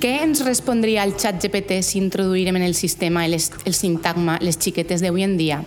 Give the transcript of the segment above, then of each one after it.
Què ens respondria el xat GPT si introduïrem en el sistema el, el sintagma les xiquetes d'avui en dia?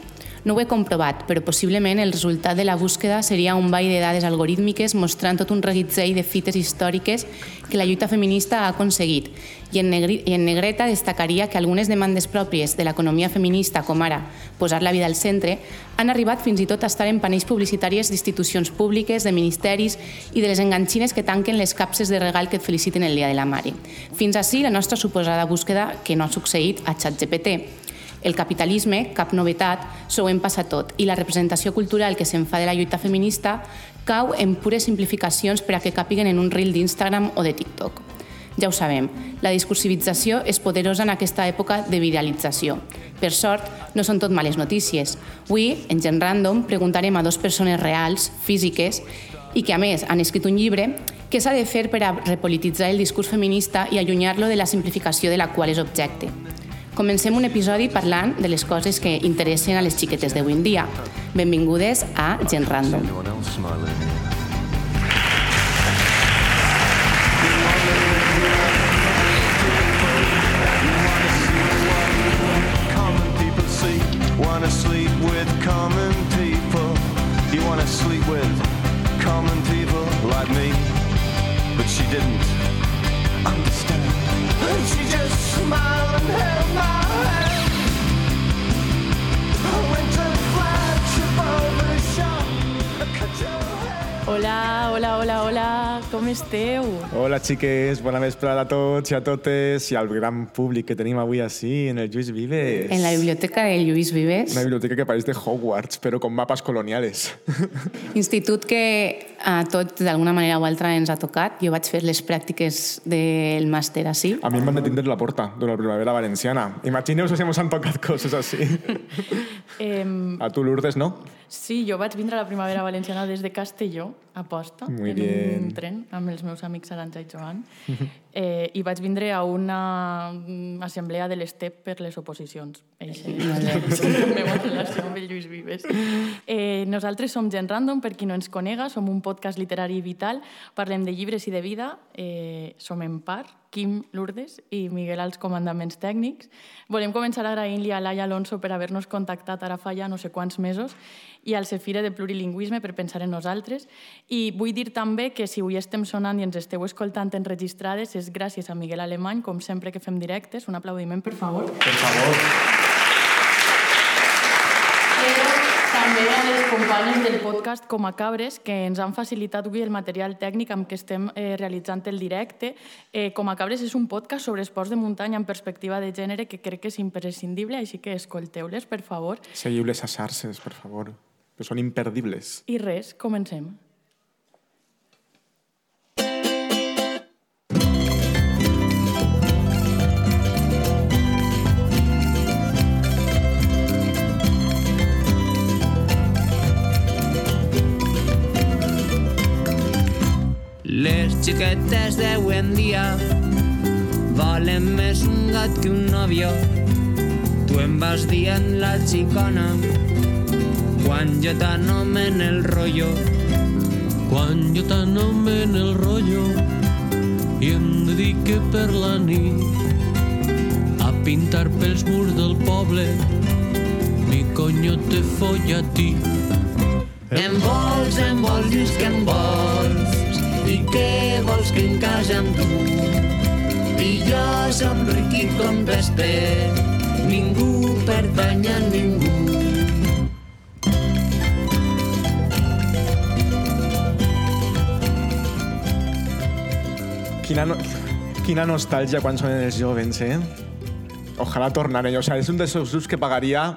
No ho he comprovat, però possiblement el resultat de la búsqueda seria un ball de dades algorítmiques mostrant tot un reguitzell de fites històriques que la lluita feminista ha aconseguit. I en, i en negreta destacaria que algunes demandes pròpies de l'economia feminista, com ara posar la vida al centre, han arribat fins i tot a estar en panells publicitàries d'institucions públiques, de ministeris i de les enganxines que tanquen les capses de regal que et feliciten el Dia de la Mare. Fins així la nostra suposada búsqueda que no ha succeït a ChatGPT. El capitalisme, cap novetat, s'ho passat tot i la representació cultural que se'n fa de la lluita feminista cau en pures simplificacions per a que capiguen en un reel d'Instagram o de TikTok. Ja ho sabem, la discursivització és poderosa en aquesta època de viralització. Per sort, no són tot males notícies. Avui, en Gen Random, preguntarem a dues persones reals, físiques, i que a més han escrit un llibre, què s'ha de fer per a repolititzar el discurs feminista i allunyar-lo de la simplificació de la qual és objecte. Comencem un episodi parlant de les coses que interessen a les xiquetes d'avui en dia. Benvingudes a Gent Random. Hola, hola, hola, hola, com esteu? Hola, xiques, bona vesprada a tots i a totes i al gran públic que tenim avui així en el Lluís Vives. En la biblioteca del Lluís Vives. Una biblioteca que pareix de Hogwarts, però con mapes coloniales. Institut que a tot d'alguna manera o altra ens ha tocat. Jo vaig fer les pràctiques del màster així. A mi em van detindre la porta de la primavera valenciana. Imagineu si ens han tocat coses així. a tu, Lourdes, no? Sí, jo vaig vindre a la primavera valenciana des de Castelló, a posta, Muy en bien. un tren amb els meus amics Arantxa i Joan, eh, i vaig vindre a una mm, assemblea de l'ESTEP per les oposicions. Eixe és la meva relació amb el Lluís Vives. Eh, nosaltres som Gent Random, per qui no ens conega, som un podcast literari vital, parlem de llibres i de vida, eh, som en part, Quim Lourdes i Miguel als comandaments tècnics. Volem començar agraint-li a Laia Alonso per haver-nos contactat ara fa ja no sé quants mesos i al Cefire de Plurilingüisme per pensar en nosaltres. I vull dir també que si avui estem sonant i ens esteu escoltant enregistrades és gràcies a Miguel Alemany, com sempre que fem directes. Un aplaudiment, per favor. Per favor també a les companyes del podcast Com a Cabres, que ens han facilitat avui el material tècnic amb què estem eh, realitzant el directe. Eh, Com a Cabres és un podcast sobre esports de muntanya en perspectiva de gènere que crec que és imprescindible, així que escolteu-les, per favor. Seguiu-les a xarxes, per favor, que són imperdibles. I res, comencem. Les xiquetes d'avui en dia valen més un gat que un nòvio. Tu em vas dient la xicona quan jo t'anomen el rollo. Quan jo t'anomen el rollo i em dedique per la nit a pintar pels murs del poble mi coño te folla a ti. Em vols, em vols, dius que em vols i què vols que em casi amb tu? I jo som ric i contesté, ningú pertany a ningú. Quina, no, quina nostàlgia quan són els jovens, eh? Ojalà tornaré. O sea, és un dels grups que pagaria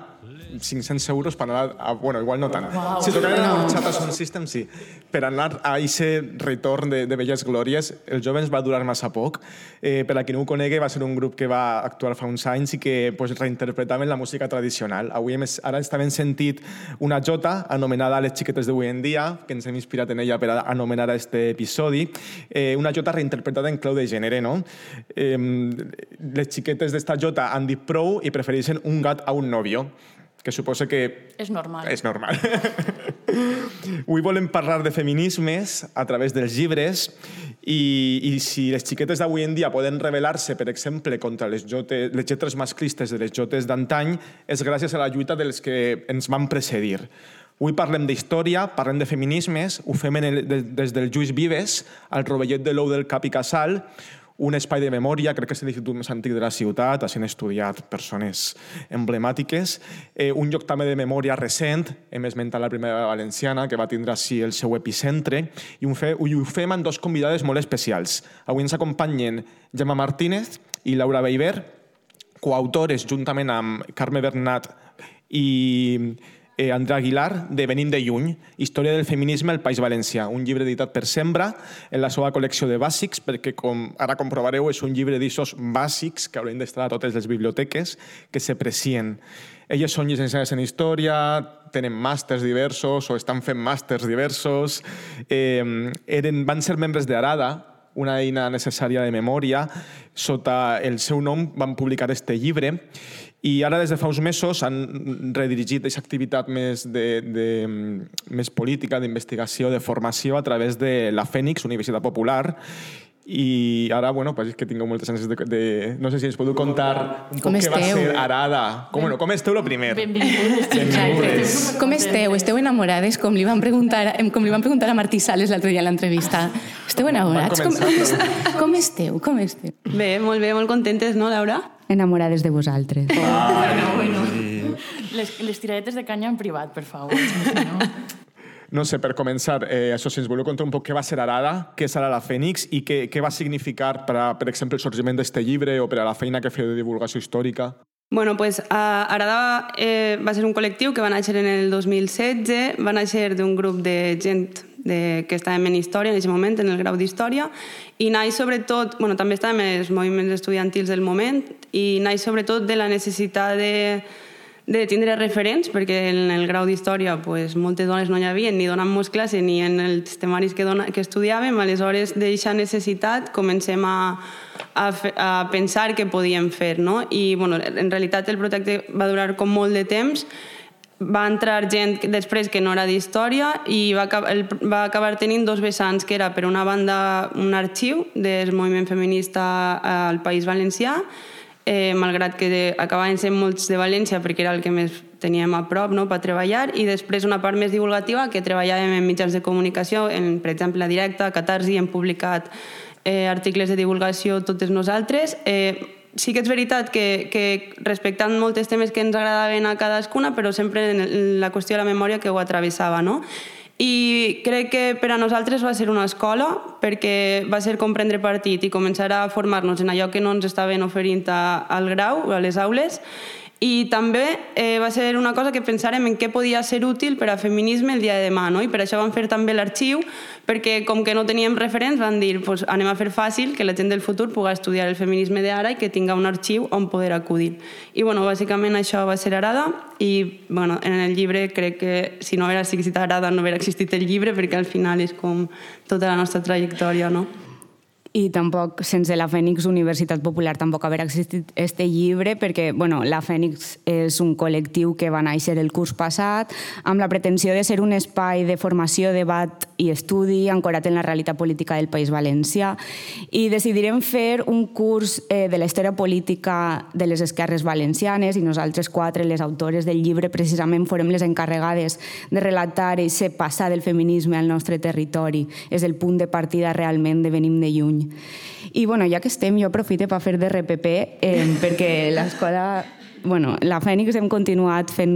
500 euros per anar a... Bueno, igual no tant. Wow. Si tocaran no. a Chata Sound System, sí. Per anar a aquest retorn de, de Belles Glòries, els jovens va durar massa poc. Eh, per a qui no ho conegui, va ser un grup que va actuar fa uns anys i que pues, reinterpretaven la música tradicional. Avui hem, ara hem sentit una jota anomenada Les xiquetes d'avui en dia, que ens hem inspirat en ella per a anomenar aquest episodi. Eh, una jota reinterpretada en clau de gènere, no? Eh, les xiquetes d'esta jota han dit prou i prefereixen un gat a un nòvio que suposa que... És normal. És normal. Avui volem parlar de feminismes a través dels llibres i, i si les xiquetes d'avui en dia poden rebel·lar-se, per exemple, contra les, jotes, les lletres masclistes de les jotes d'antany, és gràcies a la lluita dels que ens van precedir. Avui parlem d'història, parlem de feminismes, ho fem en el, des del Lluís Vives, al rovellet de l'ou del Cap i Casal, un espai de memòria, crec que és l'institut més antic de la ciutat, així han estudiat persones emblemàtiques, eh, un lloc també de memòria recent, hem esmentat la primera valenciana, que va tindre així el seu epicentre, i ho, fe, ho fem amb dos convidades molt especials. Avui ens acompanyen Gemma Martínez i Laura Beiber, coautores juntament amb Carme Bernat i eh, André Aguilar, de Venim de Lluny, Història del feminisme al País Valencià, un llibre editat per Sembra en la seva col·lecció de bàsics, perquè com ara comprovareu és un llibre d'aixòs bàsics que haurien d'estar a totes les biblioteques que s'aprecien. Elles són llicenciades en Història, tenen màsters diversos o estan fent màsters diversos, eh, eren, van ser membres d'Arada, una eina necessària de memòria. Sota el seu nom van publicar este llibre i ara, des de fa uns mesos, han redirigit aquesta activitat més, de, de, més política, d'investigació, de formació a través de la Fènix, Universitat Popular, i ara, bueno, pues és que tinc moltes ganes de, de... No sé si ens podeu contar un poc què va ser Arada. Com, bueno, com esteu, lo primer? Benvingudes. Benvingudes. Com esteu? Esteu enamorades? Com li van preguntar, com li van preguntar a Martí Sales l'altre dia a l'entrevista. Esteu enamorats? Com, com esteu? Com esteu? Bé, molt bé, molt contentes, no, Laura? Enamorades de vosaltres. Ah, bueno, bueno. Les, les tiradetes de canya en privat, per favor. No, no sé, per començar, eh, això, si ens voleu contar un poc què va ser Arada, què serà la Fènix i què, què va significar, per, a, per exemple, el sorgiment d'este llibre o per a la feina que feu de divulgació històrica? Bueno, pues, uh, Arada eh, va ser un col·lectiu que va néixer en el 2016, va néixer d'un grup de gent de, que estàvem en història en aquest moment, en el grau d'història, i naix sobretot, bueno, també estàvem en els moviments estudiantils del moment, i naix sobretot de la necessitat de, de tindre referents, perquè en el grau d'història pues, moltes dones no hi havia, ni donant-nos classe ni en els temaris que, dona, que estudiàvem, aleshores d'aquesta necessitat comencem a, a, fe, a pensar què podíem fer. No? I bueno, en realitat el projecte va durar com molt de temps, va entrar gent després que no era d'història i va, el, va acabar tenint dos vessants, que era per una banda un arxiu del moviment feminista al País Valencià, eh, malgrat que acabaven sent molts de València perquè era el que més teníem a prop no, per treballar, i després una part més divulgativa que treballàvem en mitjans de comunicació, en, per exemple, Directa, Catarsi, hem publicat eh, articles de divulgació totes nosaltres. Eh, sí que és veritat que, que respectant moltes temes que ens agradaven a cadascuna, però sempre en la qüestió de la memòria que ho atravessava, no? I crec que per a nosaltres va ser una escola perquè va ser comprendre partit i començar a formar-nos en allò que no ens estaven oferint al grau, a les aules, i també eh, va ser una cosa que pensàrem en què podia ser útil per a feminisme el dia de demà, no? i per això vam fer també l'arxiu, perquè com que no teníem referents van dir pues, anem a fer fàcil que la gent del futur pugui estudiar el feminisme d'ara i que tinga un arxiu on poder acudir. I bueno, bàsicament això va ser Arada i bueno, en el llibre crec que si no hagués existit Arada no hauria existit el llibre perquè al final és com tota la nostra trajectòria, no? I tampoc sense la Fènix Universitat Popular tampoc haver existit este llibre perquè bueno, la Fènix és un col·lectiu que va néixer el curs passat amb la pretensió de ser un espai de formació, debat i estudi ancorat en la realitat política del País Valencià i decidirem fer un curs eh, de la història política de les esquerres valencianes i nosaltres quatre, les autores del llibre, precisament forem les encarregades de relatar aquest passat del feminisme al nostre territori. És el punt de partida realment de Venim de Lluny. I bueno, ja que estem, jo aprofite per fer de RPP eh, perquè l'escola bueno, la Fènix hem continuat fent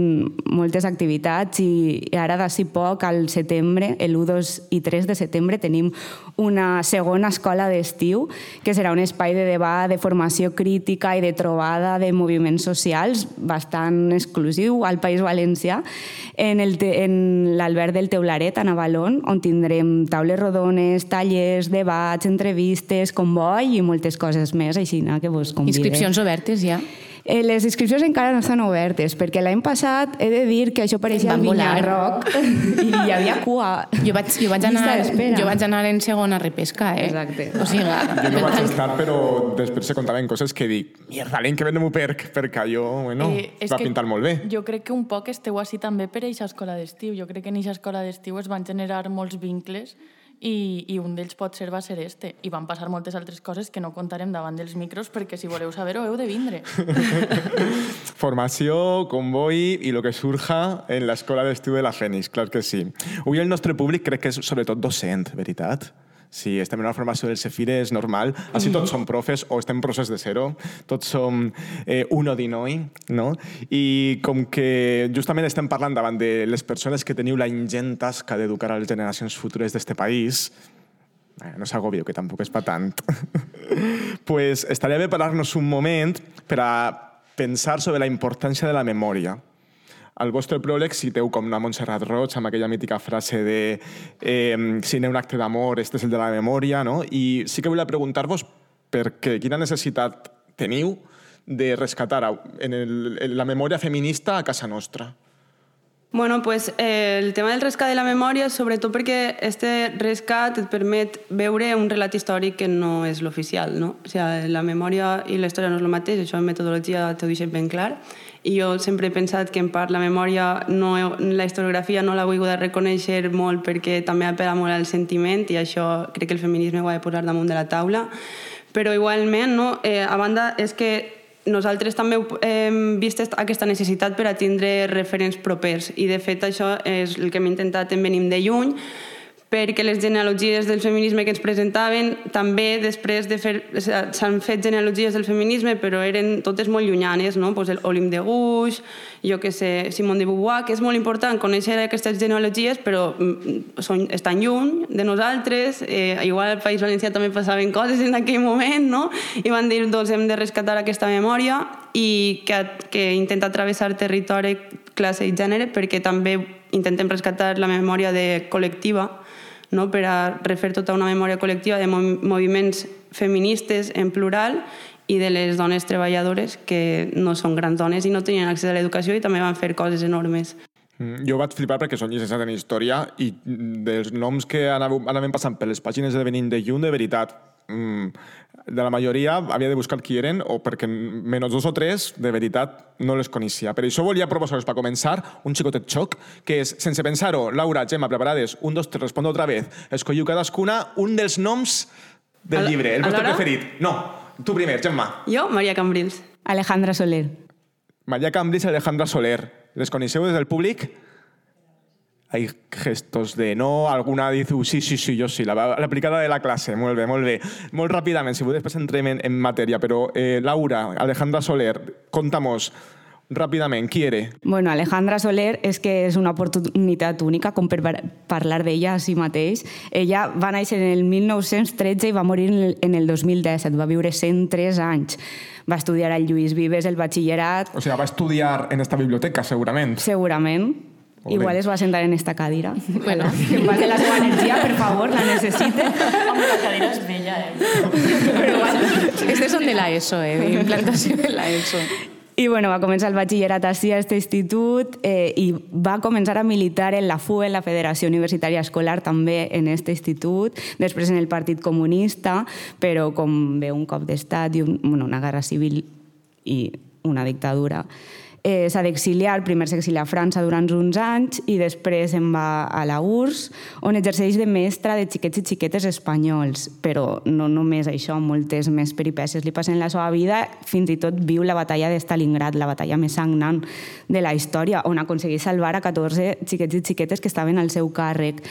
moltes activitats i ara d'ací poc, al setembre, el 1, 2 i 3 de setembre, tenim una segona escola d'estiu que serà un espai de debat, de formació crítica i de trobada de moviments socials bastant exclusiu al País Valencià en l'Albert del Teularet, a Navalón, on tindrem taules rodones, tallers, debats, entrevistes, comboi i moltes coses més, així que vos convidem. Inscripcions obertes ja? Eh, les inscripcions encara no estan obertes, perquè l'any passat he de dir que això pareixia el Vinyarroc i hi havia cua. Jo vaig, jo vaig, anar, jo vaig anar en segona repesca, eh? Exacte. O sigui, jo no vaig estar, però després se contaven coses que dic, mierda, l'any que ve no perc, perquè allò, bueno, eh, va pintar molt bé. Jo crec que un poc esteu així també per a aquesta escola d'estiu. Jo crec que en aquesta escola d'estiu es van generar molts vincles i, i un d'ells pot ser va ser este. I van passar moltes altres coses que no contarem davant dels micros perquè si voleu saber-ho heu de vindre. Formació, convoi i el que surja en l'escola d'estiu de la Fènix, clar que sí. Avui el nostre públic crec que és sobretot docent, veritat? Si estem en una formació del Cefire és normal. Així tots som profes o estem en procés de ser-ho. Tots som eh, uno di noi, no? I com que justament estem parlant davant de les persones que teniu la ingent tasca d'educar a les generacions futures d'este país, eh, no s'agobio, que tampoc és pa tant, pues estaria bé parlar-nos un moment per a pensar sobre la importància de la memòria al vostre pròleg citeu com la Montserrat Roig amb aquella mítica frase de eh, ha un acte d'amor, este és el de la memòria, no? I sí que volia preguntar-vos perquè quina necessitat teniu de rescatar en, el, en la memòria feminista a casa nostra. Bueno, pues eh, el tema del rescat de la memòria, sobretot perquè este rescat et permet veure un relat històric que no és l'oficial, no? O sigui, la memòria i la història no és el mateix, això en metodologia t'ho deixen ben clar, i jo sempre he pensat que en part la memòria, no, la historiografia no l'ha volgut reconèixer molt perquè també apela molt al sentiment i això crec que el feminisme ho ha de posar damunt de la taula. Però igualment, no, eh, a banda, és que nosaltres també hem vist aquesta necessitat per a tindre referents propers i de fet això és el que hem intentat en Venim de Lluny perquè les genealogies del feminisme que ens presentaven també després de fer... s'han fet genealogies del feminisme però eren totes molt llunyanes, no? Pues el de Guix, jo que sé, Simone de Beauvoir, que és molt important conèixer aquestes genealogies però mm, són, estan lluny de nosaltres, eh, igual al País Valencià també passaven coses en aquell moment, no? I van dir, doncs hem de rescatar aquesta memòria i que, que intenta travessar territori, classe i gènere perquè també intentem rescatar la memòria de col·lectiva no? per a refer tota una memòria col·lectiva de moviments feministes en plural i de les dones treballadores que no són grans dones i no tenien accés a l'educació i també van fer coses enormes. Mm, jo vaig flipar perquè són llicenciat en història i dels noms que anaven passant per les pàgines de Benin de Llum, de veritat, mm, de la majoria havia de buscar qui eren o perquè menys dos o tres, de veritat, no les coneixia. Per això volia proposar-vos, per començar, un xicotet xoc, que és, sense pensar-ho, Laura, Gemma, preparades, un, dos, tres, respondo otra vez. Escolliu cadascuna un dels noms del llibre, el vostre preferit. No, tu primer, Gemma. Jo, Maria Cambrils. Alejandra Soler. Maria Cambrils i Alejandra Soler. Les coneixeu des del públic? Hay gestos de no, alguna dice, uh, sí, sí, sí, yo sí, la, la aplicada de la clase, molt bé, molt bé. Molt ràpidament, si després entrem en, en matèria, però eh, Laura, Alejandra Soler, contamos ràpidament, qui era? Bueno, Alejandra Soler és que és una oportunitat única com per parlar d'ella a si mateix. Ella va néixer en el 1913 i va morir en el, en el 2017, va viure 103 anys. Va estudiar al Lluís Vives el batxillerat. O sigui, va estudiar en esta biblioteca, segurament. Segurament Ole. Igual es va a sentar en esta cadira. Bueno, que pase la seva energia, per favor, la necessite. Home, la cadira és bella, eh? Però bueno, aquestes són de la ESO, eh? D'implantació de la ESO. I bueno, va començar el batxillerat així a aquest institut eh, i va començar a militar en la FUE, en la Federació Universitària Escolar, també en aquest institut, després en el Partit Comunista, però com ve un cop d'estat i un, bueno, una guerra civil i una dictadura, eh, s'ha d'exiliar, primer s'exilia a França durant uns anys i després se'n va a la URSS, on exerceix de mestra de xiquets i xiquetes espanyols. Però no només això, moltes més peripècies li passen la seva vida, fins i tot viu la batalla de Stalingrad, la batalla més sagnant de la història, on aconsegueix salvar a 14 xiquets i xiquetes que estaven al seu càrrec.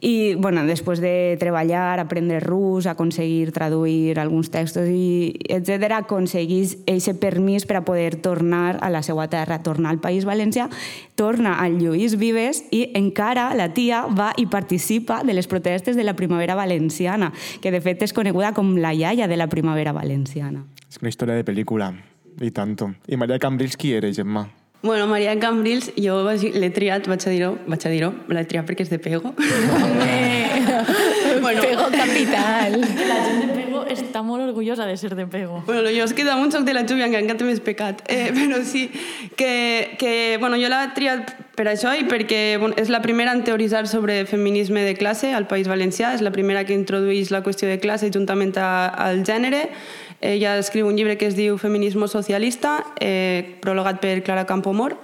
I, bueno, després de treballar, aprendre rus, aconseguir traduir alguns textos, i etc aconseguís aquest permís per a poder tornar a la seva terra, tornar al País Valencià, torna al Lluís Vives i encara la tia va i participa de les protestes de la primavera valenciana, que de fet és coneguda com la iaia de la primavera valenciana. És una història de pel·lícula, i tanto. I Maria Cambrils qui era, Gemma? Bueno, Maria Cambrils, jo l'he triat, vaig a dir-ho, vaig a dir-ho, l'he triat perquè és de Pego. bueno, Pego capital. La gent de Pego està molt orgullosa de ser de Pego. Bueno, jo és que damunt soc de la Júlia, que encara més pecat. Eh, però sí, que, que bueno, jo l'he triat per això i perquè bueno, és la primera en teoritzar sobre feminisme de classe al País Valencià, és la primera que introdueix la qüestió de classe juntament a, al gènere. Ella escriu un llibre que es diu Feminismo socialista, eh, prologat per Clara Campomor,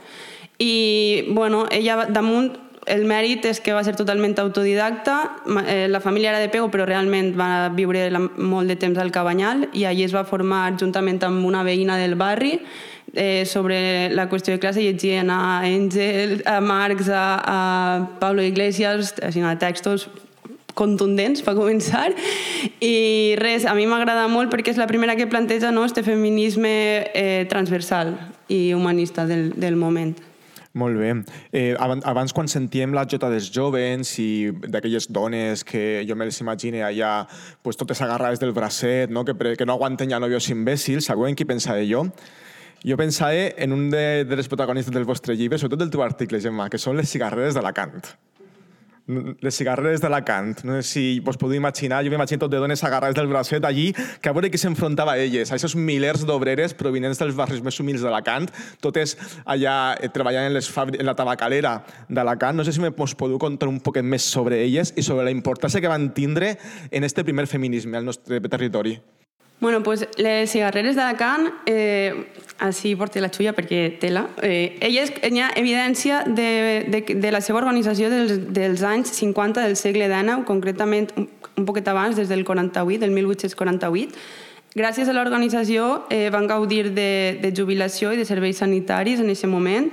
i bueno, ella damunt el mèrit és que va ser totalment autodidacta. Eh, la família era de Pego, però realment va viure molt de temps al Cabanyal i allí es va formar juntament amb una veïna del barri eh, sobre la qüestió de classe llegien a Engel, a Marx, a, a Pablo Iglesias, a textos contundents per començar i res, a mi m'agrada molt perquè és la primera que planteja no, este feminisme eh, transversal i humanista del, del moment. Molt bé. Eh, abans, quan sentíem la jota dels jovens i d'aquelles dones que jo me les imagine allà pues, totes agarrades del bracet, no? Que, que no aguanten ja novios imbècils, sabeu en qui pensava jo? Jo pensava en un de, de les protagonistes del vostre llibre, sobretot del teu article, Gemma, que són les cigarreres d'Alacant les cigarreres d'Alacant. No sé si vos podeu imaginar, jo m'imagino tot de dones agarrades del bracet allí, que a veure qui s'enfrontava a elles, a aquests milers d'obreres provinents dels barris més humils d'Alacant, totes allà eh, treballant en, les en la tabacalera d'Alacant. No sé si us podeu contar un poquet més sobre elles i sobre la importància que van tindre en este primer feminisme al nostre territori. Bueno, pues les cigarreres d'Alacant, eh, així porta la xulla perquè tela, eh, elles, hi ha evidència de, de, de la seva organització dels, dels anys 50 del segle XIX, concretament un, un poquet abans, des del 48, del 1848, Gràcies a l'organització eh, van gaudir de, de jubilació i de serveis sanitaris en aquest moment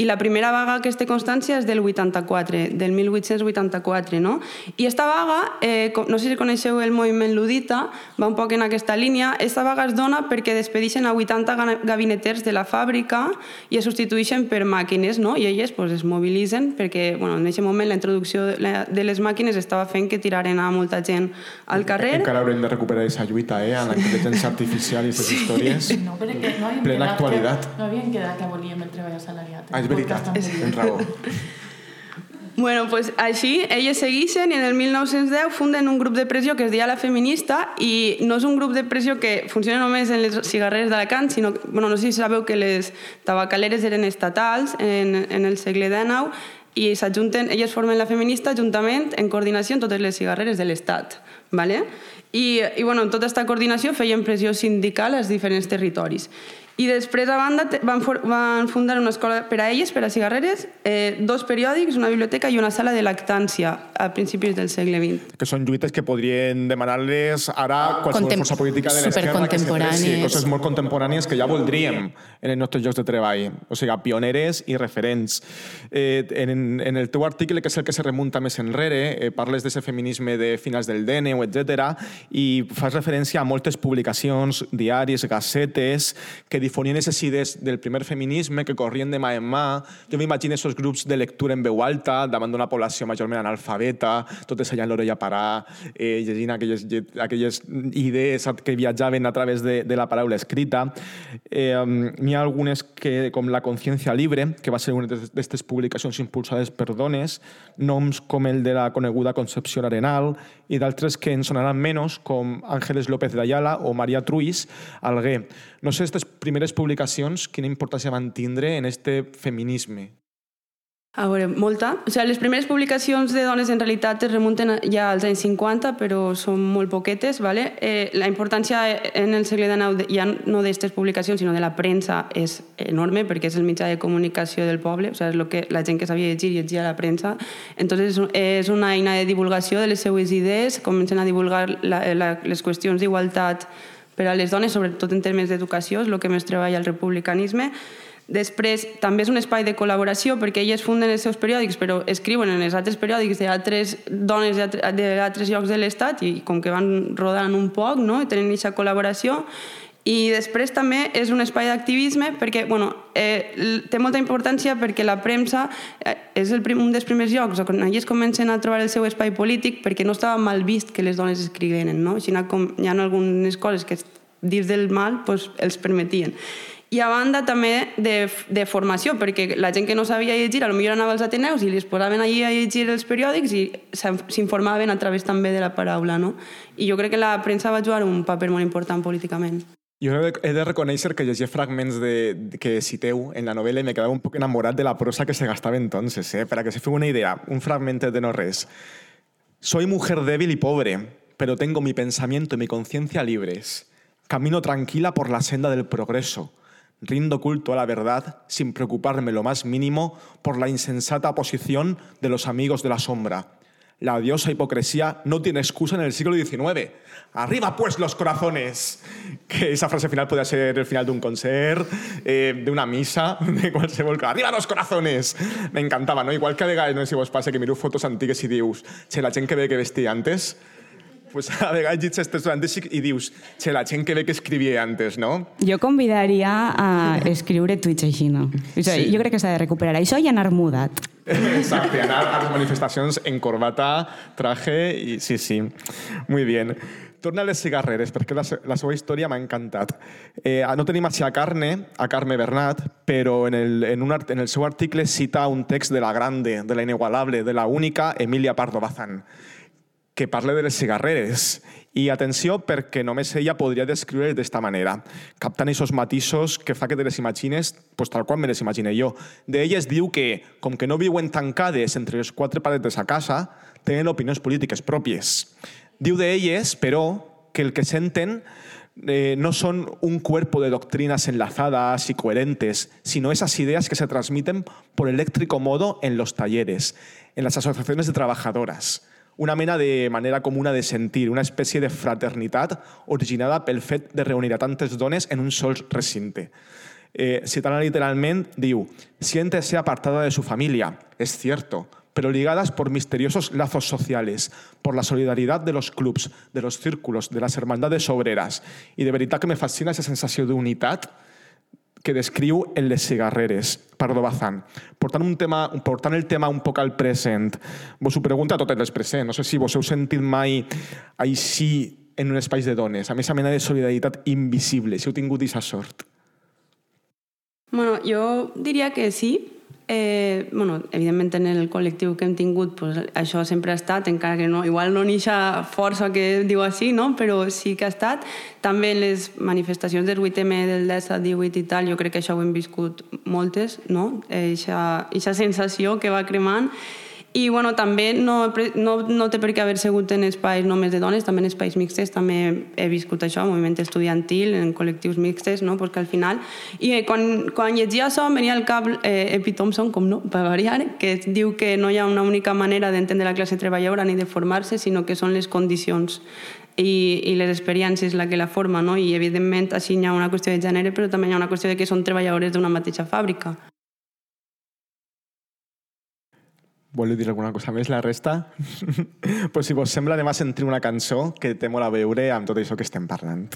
i la primera vaga que es té constància és del 84, del 1884, no? I esta vaga, eh, no sé si coneixeu el moviment ludita, va un poc en aquesta línia, esta vaga es dona perquè despedixen a 80 gabineters de la fàbrica i es substitueixen per màquines, no? I elles pues, es mobilitzen perquè, bueno, en aquest moment la introducció de les màquines estava fent que tiraren a molta gent al carrer. Encara haurem de recuperar aquesta lluita, eh? En la intel·ligència artificial i aquestes sí. històries. No, perquè no plena actualitat. Que, no havien quedat que volíem el treball assalariat. Ah, és veritat, tens raó. Bueno, pues així, elles segueixen i en el 1910 funden un grup de pressió que es deia La Feminista i no és un grup de pressió que funciona només en les cigarreres d'Alacant, sinó que, bueno, no sé si sabeu que les tabacaleres eren estatals en, en el segle XIX i s'ajunten, elles formen la feminista juntament en coordinació amb totes les cigarreres de l'Estat. ¿vale? I, i bueno, en tota aquesta coordinació feien pressió sindical als diferents territoris. I després, a banda, van, van fundar una escola per a elles, per a cigarreres, eh, dos periòdics, una biblioteca i una sala de lactància a principis del segle XX. Que són lluites que podrien demanar-les ara qualsevol Contem força política de l'esquerra que sí, coses molt contemporànies que ja voldríem en els nostres llocs de treball. O sigui, pioneres i referents. Eh, en, en el teu article, que és el que se remunta més enrere, eh, parles d'aquest feminisme de finals del DNU, etc i fas referència a moltes publicacions, diaris, gacetes, que difonien aquestes idees del primer feminisme que corrien de mà en mà. Jo m'imagino aquests grups de lectura en veu alta davant d'una població majorment analfabeta, totes allà en l'orella parar, eh, llegint aquelles, aquelles idees que viatjaven a través de, de la paraula escrita. Eh, N'hi ha algunes que, com La consciència libre, que va ser una d'aquestes publicacions impulsades per dones, noms com el de la coneguda Concepció Arenal i d'altres que ens sonaran menys, com Ángeles López de Ayala o Maria Truís Alguer. No sé, aquestes primeres publicacions, quina importància van tindre en este feminisme? A veure, molta. O sigui, les primeres publicacions de dones en realitat es remunten ja als anys 50, però són molt poquetes. ¿vale? Eh, la importància en el segle XIX ja no d'aquestes publicacions, sinó de la premsa és enorme, perquè és el mitjà de comunicació del poble, o sigui, és el que la gent que sabia llegir llegia la premsa. Entonces, és una eina de divulgació de les seues idees, comencen a divulgar la, la, les qüestions d'igualtat per a les dones, sobretot en termes d'educació, és el que més treballa el republicanisme. Després, també és un espai de col·laboració perquè elles funden els seus periòdics, però escriuen en els altres periòdics d'altres dones d'altres llocs de l'Estat i com que van rodant un poc, no? Tenen aquesta col·laboració. I després també és un espai d'activisme perquè bueno, eh, té molta importància perquè la premsa eh, és el prim, un dels primers llocs on elles comencen a trobar el seu espai polític perquè no estava mal vist que les dones escrigueren. No? Així, com hi ha algunes coses que dins del mal pues, els permetien. I a banda també de, de formació, perquè la gent que no sabia llegir, potser anava als Ateneus i li posaven allí a llegir els periòdics i s'informaven a través també de la paraula, no? I jo crec que la premsa va jugar un paper molt important políticament. Jo he de reconèixer que llegia fragments de, que citeu en la novel·la i me quedava un poc enamorat de la prosa que se gastava entonces, eh? para que se feu una idea, un fragment de no res. Soy mujer débil y pobre, pero tengo mi pensamiento y mi conciencia libres. Camino tranquila por la senda del progreso. Rindo culto a la verdad sin preocuparme lo más mínimo por la insensata posición de los amigos de la sombra. La odiosa hipocresía no tiene excusa en el siglo XIX. ¡Arriba pues los corazones! Que esa frase final podría ser el final de un concert, eh, de una misa, de qualsevol cosa. ¡Arriba los corazones! Me encantava, no? Igual que a vegades, no sé si vos passa, que miro fotos antigues i dius, che, la gent que ve que vestia antes, pues a vegades llegis aquestes antes i dius, che, la gent que ve que escrivia antes, no? Jo convidaria a escriure tuits així, no? O sigui, sí. Jo crec que s'ha de recuperar això i anar mudat. Exacte, anar a les manifestacions en corbata, traje i sí, sí. Muy bien. Torna a les cigarreres, perquè la, la seva història m'ha encantat. Eh, no tenim així a Carne, a Carme Bernat, però en el, en, un, en el seu article cita un text de la grande, de la inigualable, de la única Emilia Pardo Bazán, que parla de les cigarreres. I atenció, perquè només ella podria descriure d'esta manera, captant aquests matisos que fa que te les imagines pues, tal qual me les imagine jo. D'elles diu que, com que no viuen tancades entre les quatre paredes a casa, tenen opinions polítiques pròpies. Diu d'elles, però, que el que senten eh, no son un cuerpo de doctrinas enlazadas y coherentes, sino esas ideas que se transmiten por eléctrico modo en los talleres, en las asociaciones de trabajadoras. Una mena de manera comuna de sentir, una espècie de fraternitat originada pel fet de reunir a tantes dones en un sol recinte. Eh, citant literalment, diu, siéntese apartada de su familia, es cierto, pero ligadas por misteriosos lazos sociales, por la solidaridad de los clubs, de los círculos, de las hermandades obreras. I de veritat que me fascina aquesta sensació d'unitat que descriu en les cigarreres, Pardo Bazán. Portant, un tema, portant el tema un poc al present, vos ho pregunta a totes les presents. No sé si vos heu sentit mai així en un espai de dones, amb aquesta mena de solidaritat invisible, si heu tingut aquesta sort. Bueno, jo diria que sí, Eh, bueno, evidentment en el col·lectiu que hem tingut pues, això sempre ha estat, encara que no, igual no n'hi ha força que diu així, no? però sí que ha estat. També les manifestacions del 8M, del 10 18 i tal, jo crec que això ho hem viscut moltes, no? Eixa sensació que va cremant i bueno, també no, no, no té per què haver segut en espais només de dones, també en espais mixtes, també he viscut això, moviment estudiantil, en col·lectius mixtes, no? perquè al final... I eh, quan, quan llegia això em venia al cap eh, Epi Thompson, com no, per variar, que diu que no hi ha una única manera d'entendre la classe treballadora ni de formar-se, sinó que són les condicions i, i les experiències la que la forma, no? i evidentment així hi ha una qüestió de gènere, però també hi ha una qüestió de que són treballadores d'una mateixa fàbrica. Voleu dir alguna cosa més, la resta? pues si vos sembla, anem a sentir una cançó que té molt a veure amb tot això que estem parlant.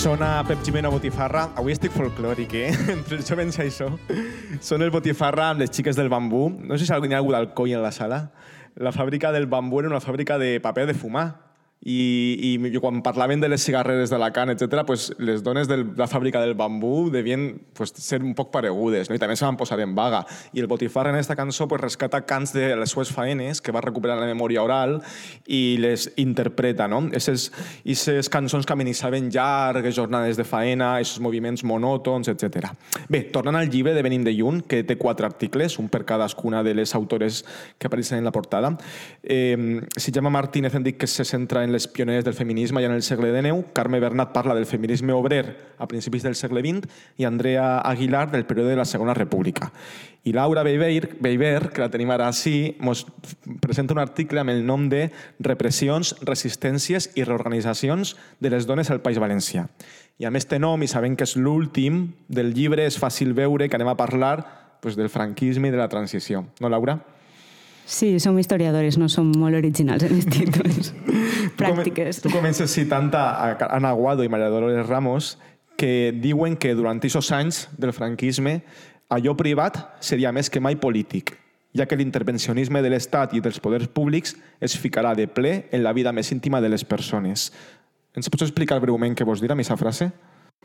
Sona Pep Jimeno Botifarra. Avui estic folclòric, eh? Entre els jovens això. Són el Botifarra amb les xiques del bambú. No sé si hi ha algú d'Alcoi en la sala. La fàbrica del bambú era una fàbrica de paper de fumar i, i quan parlaven de les cigarreres d'Alacant, etc., pues, les dones de la fàbrica del bambú devien pues, ser un poc paregudes, no? i també se van posar en vaga. I el Botifar en aquesta cançó pues, rescata cants de les sues faenes que va recuperar la memòria oral i les interpreta. No? Esses cançons que amenissaven llargues jornades de faena, aquests moviments monòtons, etc. Bé, tornant al llibre de Venim de Lluny, que té quatre articles, un per cadascuna de les autores que apareixen en la portada, eh, si Gemma Martínez en dic que se centra en en les pioneres del feminisme ja en el segle XIX, Carme Bernat parla del feminisme obrer a principis del segle XX i Andrea Aguilar del període de la Segona República. I Laura Beiber, Beiber que la tenim ara així, ens presenta un article amb el nom de Repressions, resistències i reorganitzacions de les dones al País Valencià. I amb este nom, i sabent que és l'últim del llibre, és fàcil veure que anem a parlar pues, del franquisme i de la transició. No, Laura? Sí, som historiadores, no som molt originals en els títols pràctiques. Tu comences citant a Ana Aguado i Maria Dolores Ramos que diuen que durant aquests anys del franquisme allò privat seria més que mai polític, ja que l'intervencionisme de l'Estat i dels poders públics es ficarà de ple en la vida més íntima de les persones. Ens pots explicar breument què vols dir amb aquesta frase?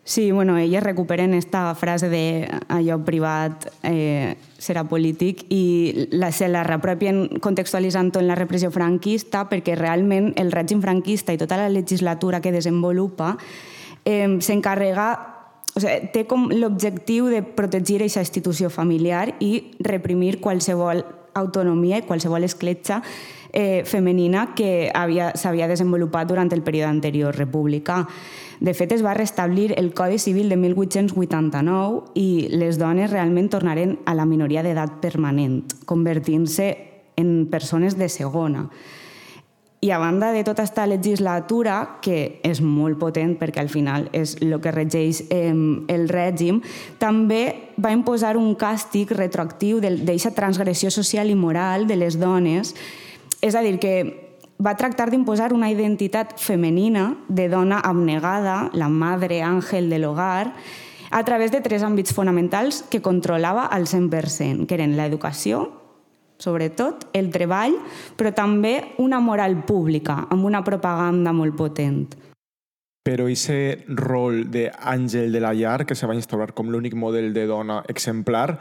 Sí, bueno, elles recuperen esta frase de allò privat eh, serà polític i la, se la repropien contextualitzant en la repressió franquista perquè realment el règim franquista i tota la legislatura que desenvolupa eh, s'encarrega o sigui, té com l'objectiu de protegir aquesta institució familiar i reprimir qualsevol autonomia i qualsevol escletxa eh, femenina que s'havia desenvolupat durant el període anterior republicà. De fet, es va restablir el Codi Civil de 1889 i les dones realment tornaren a la minoria d'edat permanent, convertint-se en persones de segona. I a banda de tota aquesta legislatura, que és molt potent perquè al final és el que regeix eh, el règim, també va imposar un càstig retroactiu d'aquesta transgressió social i moral de les dones. És a dir, que va tractar d'imposar una identitat femenina de dona abnegada, la madre àngel de l'hogar, a través de tres àmbits fonamentals que controlava al 100%, que eren l'educació, sobretot, el treball, però també una moral pública, amb una propaganda molt potent. Però aquest rol d'àngel de la llar, que se va instaurar com l'únic model de dona exemplar,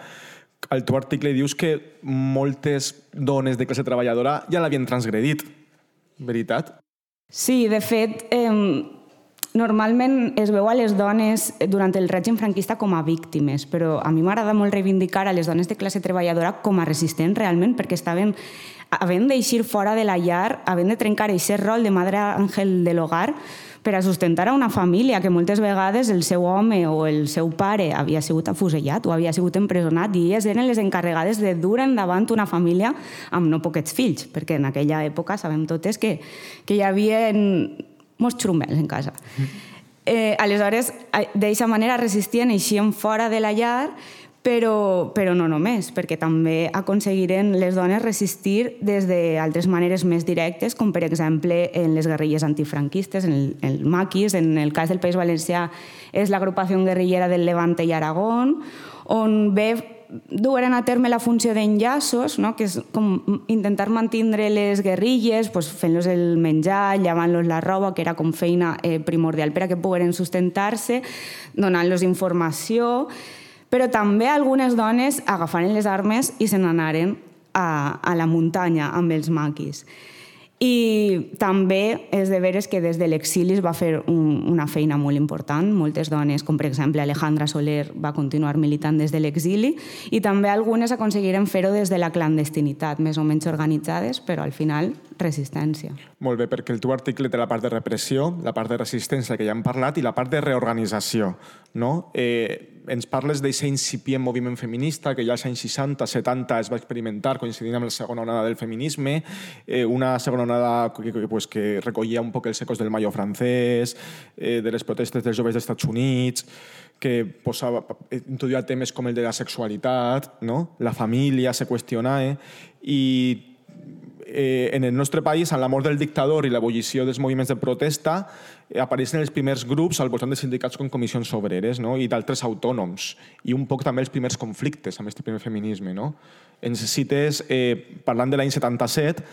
al teu article dius que moltes dones de classe treballadora ja l'havien transgredit veritat? Sí, de fet, eh, normalment es veu a les dones durant el règim franquista com a víctimes, però a mi m'agrada molt reivindicar a les dones de classe treballadora com a resistents realment, perquè estaven havent d'eixir fora de la llar, havent de trencar aquest rol de madre àngel de l'hogar, per a sustentar a una família que moltes vegades el seu home o el seu pare havia sigut afusellat o havia sigut empresonat i elles eren les encarregades de dur endavant una família amb no poquets fills, perquè en aquella època sabem totes que, que hi havia molts xurumbels en casa. Eh, aleshores, d'aquesta manera resistien, eixien fora de la llar però, però no només, perquè també aconseguiren les dones resistir des d'altres maneres més directes, com per exemple en les guerrilles antifranquistes, en el, el maquis, en el cas del País Valencià és l'agrupació guerrillera del Levante i Aragón, on ve dueren a terme la funció d'enllaços, no? que és com intentar mantindre les guerrilles, pues, fent-los el menjar, llevant-los la roba, que era com feina eh, primordial per a que pogueren sustentar-se, donant-los informació, però també algunes dones agafaren les armes i se n'anaren a, a la muntanya amb els maquis. I també és de veres que des de l'exili es va fer un, una feina molt important. Moltes dones, com per exemple Alejandra Soler, va continuar militant des de l'exili i també algunes aconseguiren fer-ho des de la clandestinitat, més o menys organitzades, però al final resistència. Molt bé, perquè el teu article té la part de repressió, la part de resistència que ja hem parlat i la part de reorganització. No? Eh, ens parles d'aquest incipient moviment feminista que ja als anys 60, 70 es va experimentar coincidint amb la segona onada del feminisme, eh, una segona onada que, que, pues, que recollia un poc els ecos del mayo francès, eh, de les protestes dels joves dels Estats Units, que posava, introduïa temes com el de la sexualitat, no? la família se qüestionava, i eh, en el nostre país, amb la mort del dictador i l'abolició dels moviments de protesta, eh, apareixen els primers grups al voltant de sindicats com comissions obreres no? i d'altres autònoms, i un poc també els primers conflictes amb aquest primer feminisme. No? Ens cites, eh, parlant de l'any 77,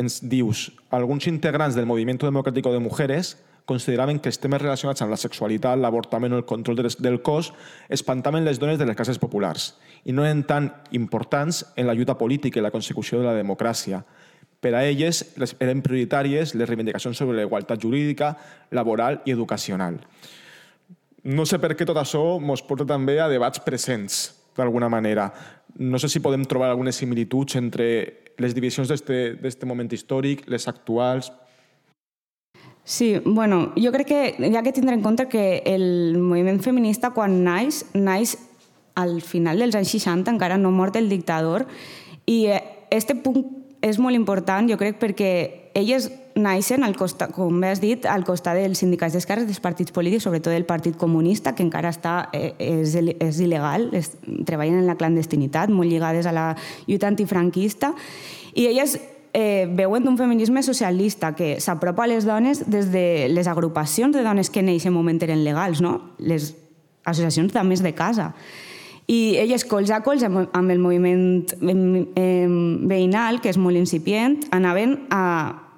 ens dius, alguns integrants del Movimiento Democrático de Mujeres consideraven que els temes relacionats amb la sexualitat, l'avortament o el control del cos espantaven les dones de les classes populars i no eren tan importants en la lluita política i la consecució de la democràcia. Per a elles eren prioritàries les reivindicacions sobre la igualtat jurídica, laboral i educacional. No sé per què tot això ens porta també a debats presents, d'alguna manera. No sé si podem trobar algunes similituds entre les divisions d'aquest moment històric, les actuals, Sí, bueno, jo crec que hi ha que tindre en compte que el moviment feminista quan naix, naix al final dels anys 60, encara no mort el dictador, i este punt és molt important, jo crec, perquè elles naixen, al costat, com has dit, al costat dels sindicats d'esquerres, dels partits polítics, sobretot del Partit Comunista, que encara està, eh, és, és il·legal, es, treballen en la clandestinitat, molt lligades a la lluita antifranquista, i elles eh, veuen d'un feminisme socialista que s'apropa a les dones des de les agrupacions de dones que en aquest moment eren legals, no? les associacions també de casa. I elles, colze a colze, amb el moviment veïnal, que és molt incipient, anaven a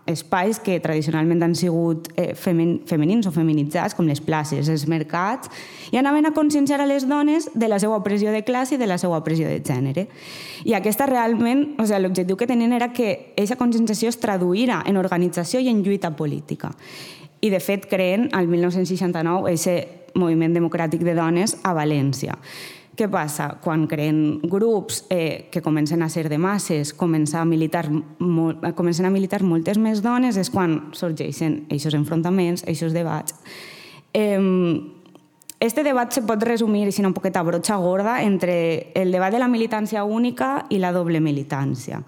espais que tradicionalment han sigut eh, femen, femenins o feminitzats, com les places, els mercats, i anaven a conscienciar a les dones de la seva opressió de classe i de la seva opressió de gènere. I aquesta realment, o sigui, l'objectiu que tenien era que aquesta conscienciació es traduïra en organització i en lluita política. I, de fet, creen, al 1969, aquest moviment democràtic de dones a València. Què passa? Quan creen grups eh, que comencen a ser de masses, comencen a militar, molt, comencen a militar moltes més dones, és quan sorgeixen aquests enfrontaments, aquests debats. Eh, este debat se pot resumir, si no un poquet a broxa gorda, entre el debat de la militància única i la doble militància.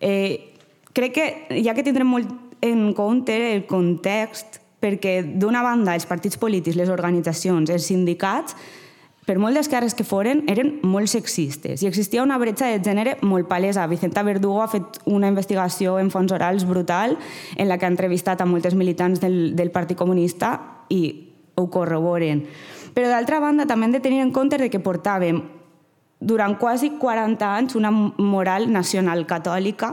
Eh, crec que ha que tindre molt en compte el context perquè, d'una banda, els partits polítics, les organitzacions, els sindicats, per molt d'esquerres que foren, eren molt sexistes i existia una bretxa de gènere molt palesa. Vicenta Verdugo ha fet una investigació en fons orals brutal en la que ha entrevistat a moltes militants del, del Partit Comunista i ho corroboren. Però d'altra banda també hem de tenir en compte de que portàvem durant quasi 40 anys una moral nacional catòlica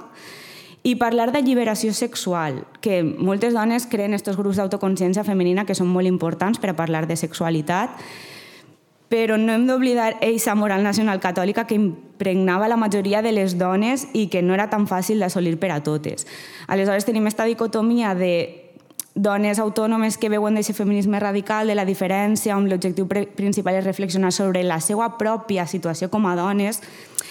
i parlar d'alliberació sexual, que moltes dones creen aquests grups d'autoconsciència femenina que són molt importants per a parlar de sexualitat, però no hem d'oblidar eixa moral nacional catòlica que impregnava la majoria de les dones i que no era tan fàcil d'assolir per a totes. Aleshores tenim aquesta dicotomia de dones autònomes que veuen d'aquest feminisme radical, de la diferència, on l'objectiu principal és reflexionar sobre la seva pròpia situació com a dones,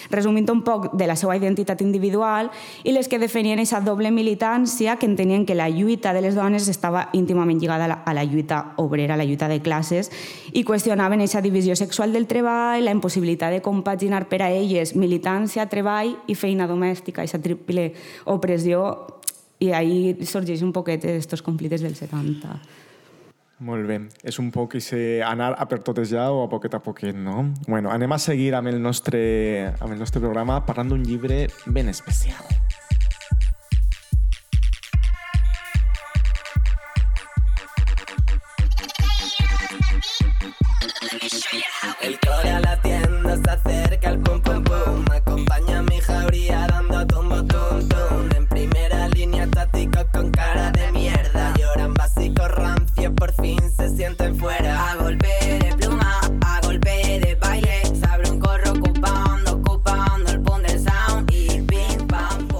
resumint un poc de la seva identitat individual, i les que definien aquesta doble militància, que entenien que la lluita de les dones estava íntimament lligada a la, a la lluita obrera, a la lluita de classes, i qüestionaven aquesta divisió sexual del treball, la impossibilitat de compaginar per a elles militància, treball i feina domèstica, aquesta triple opressió, i ahí sorgeix un poquet aquests conflictes del 70. Molt bé. És un poc ese anar a per totes ja o a poquet a poquet, no? Bueno, anem a seguir amb el nostre, amb el nostre programa parlant d'un llibre ben especial.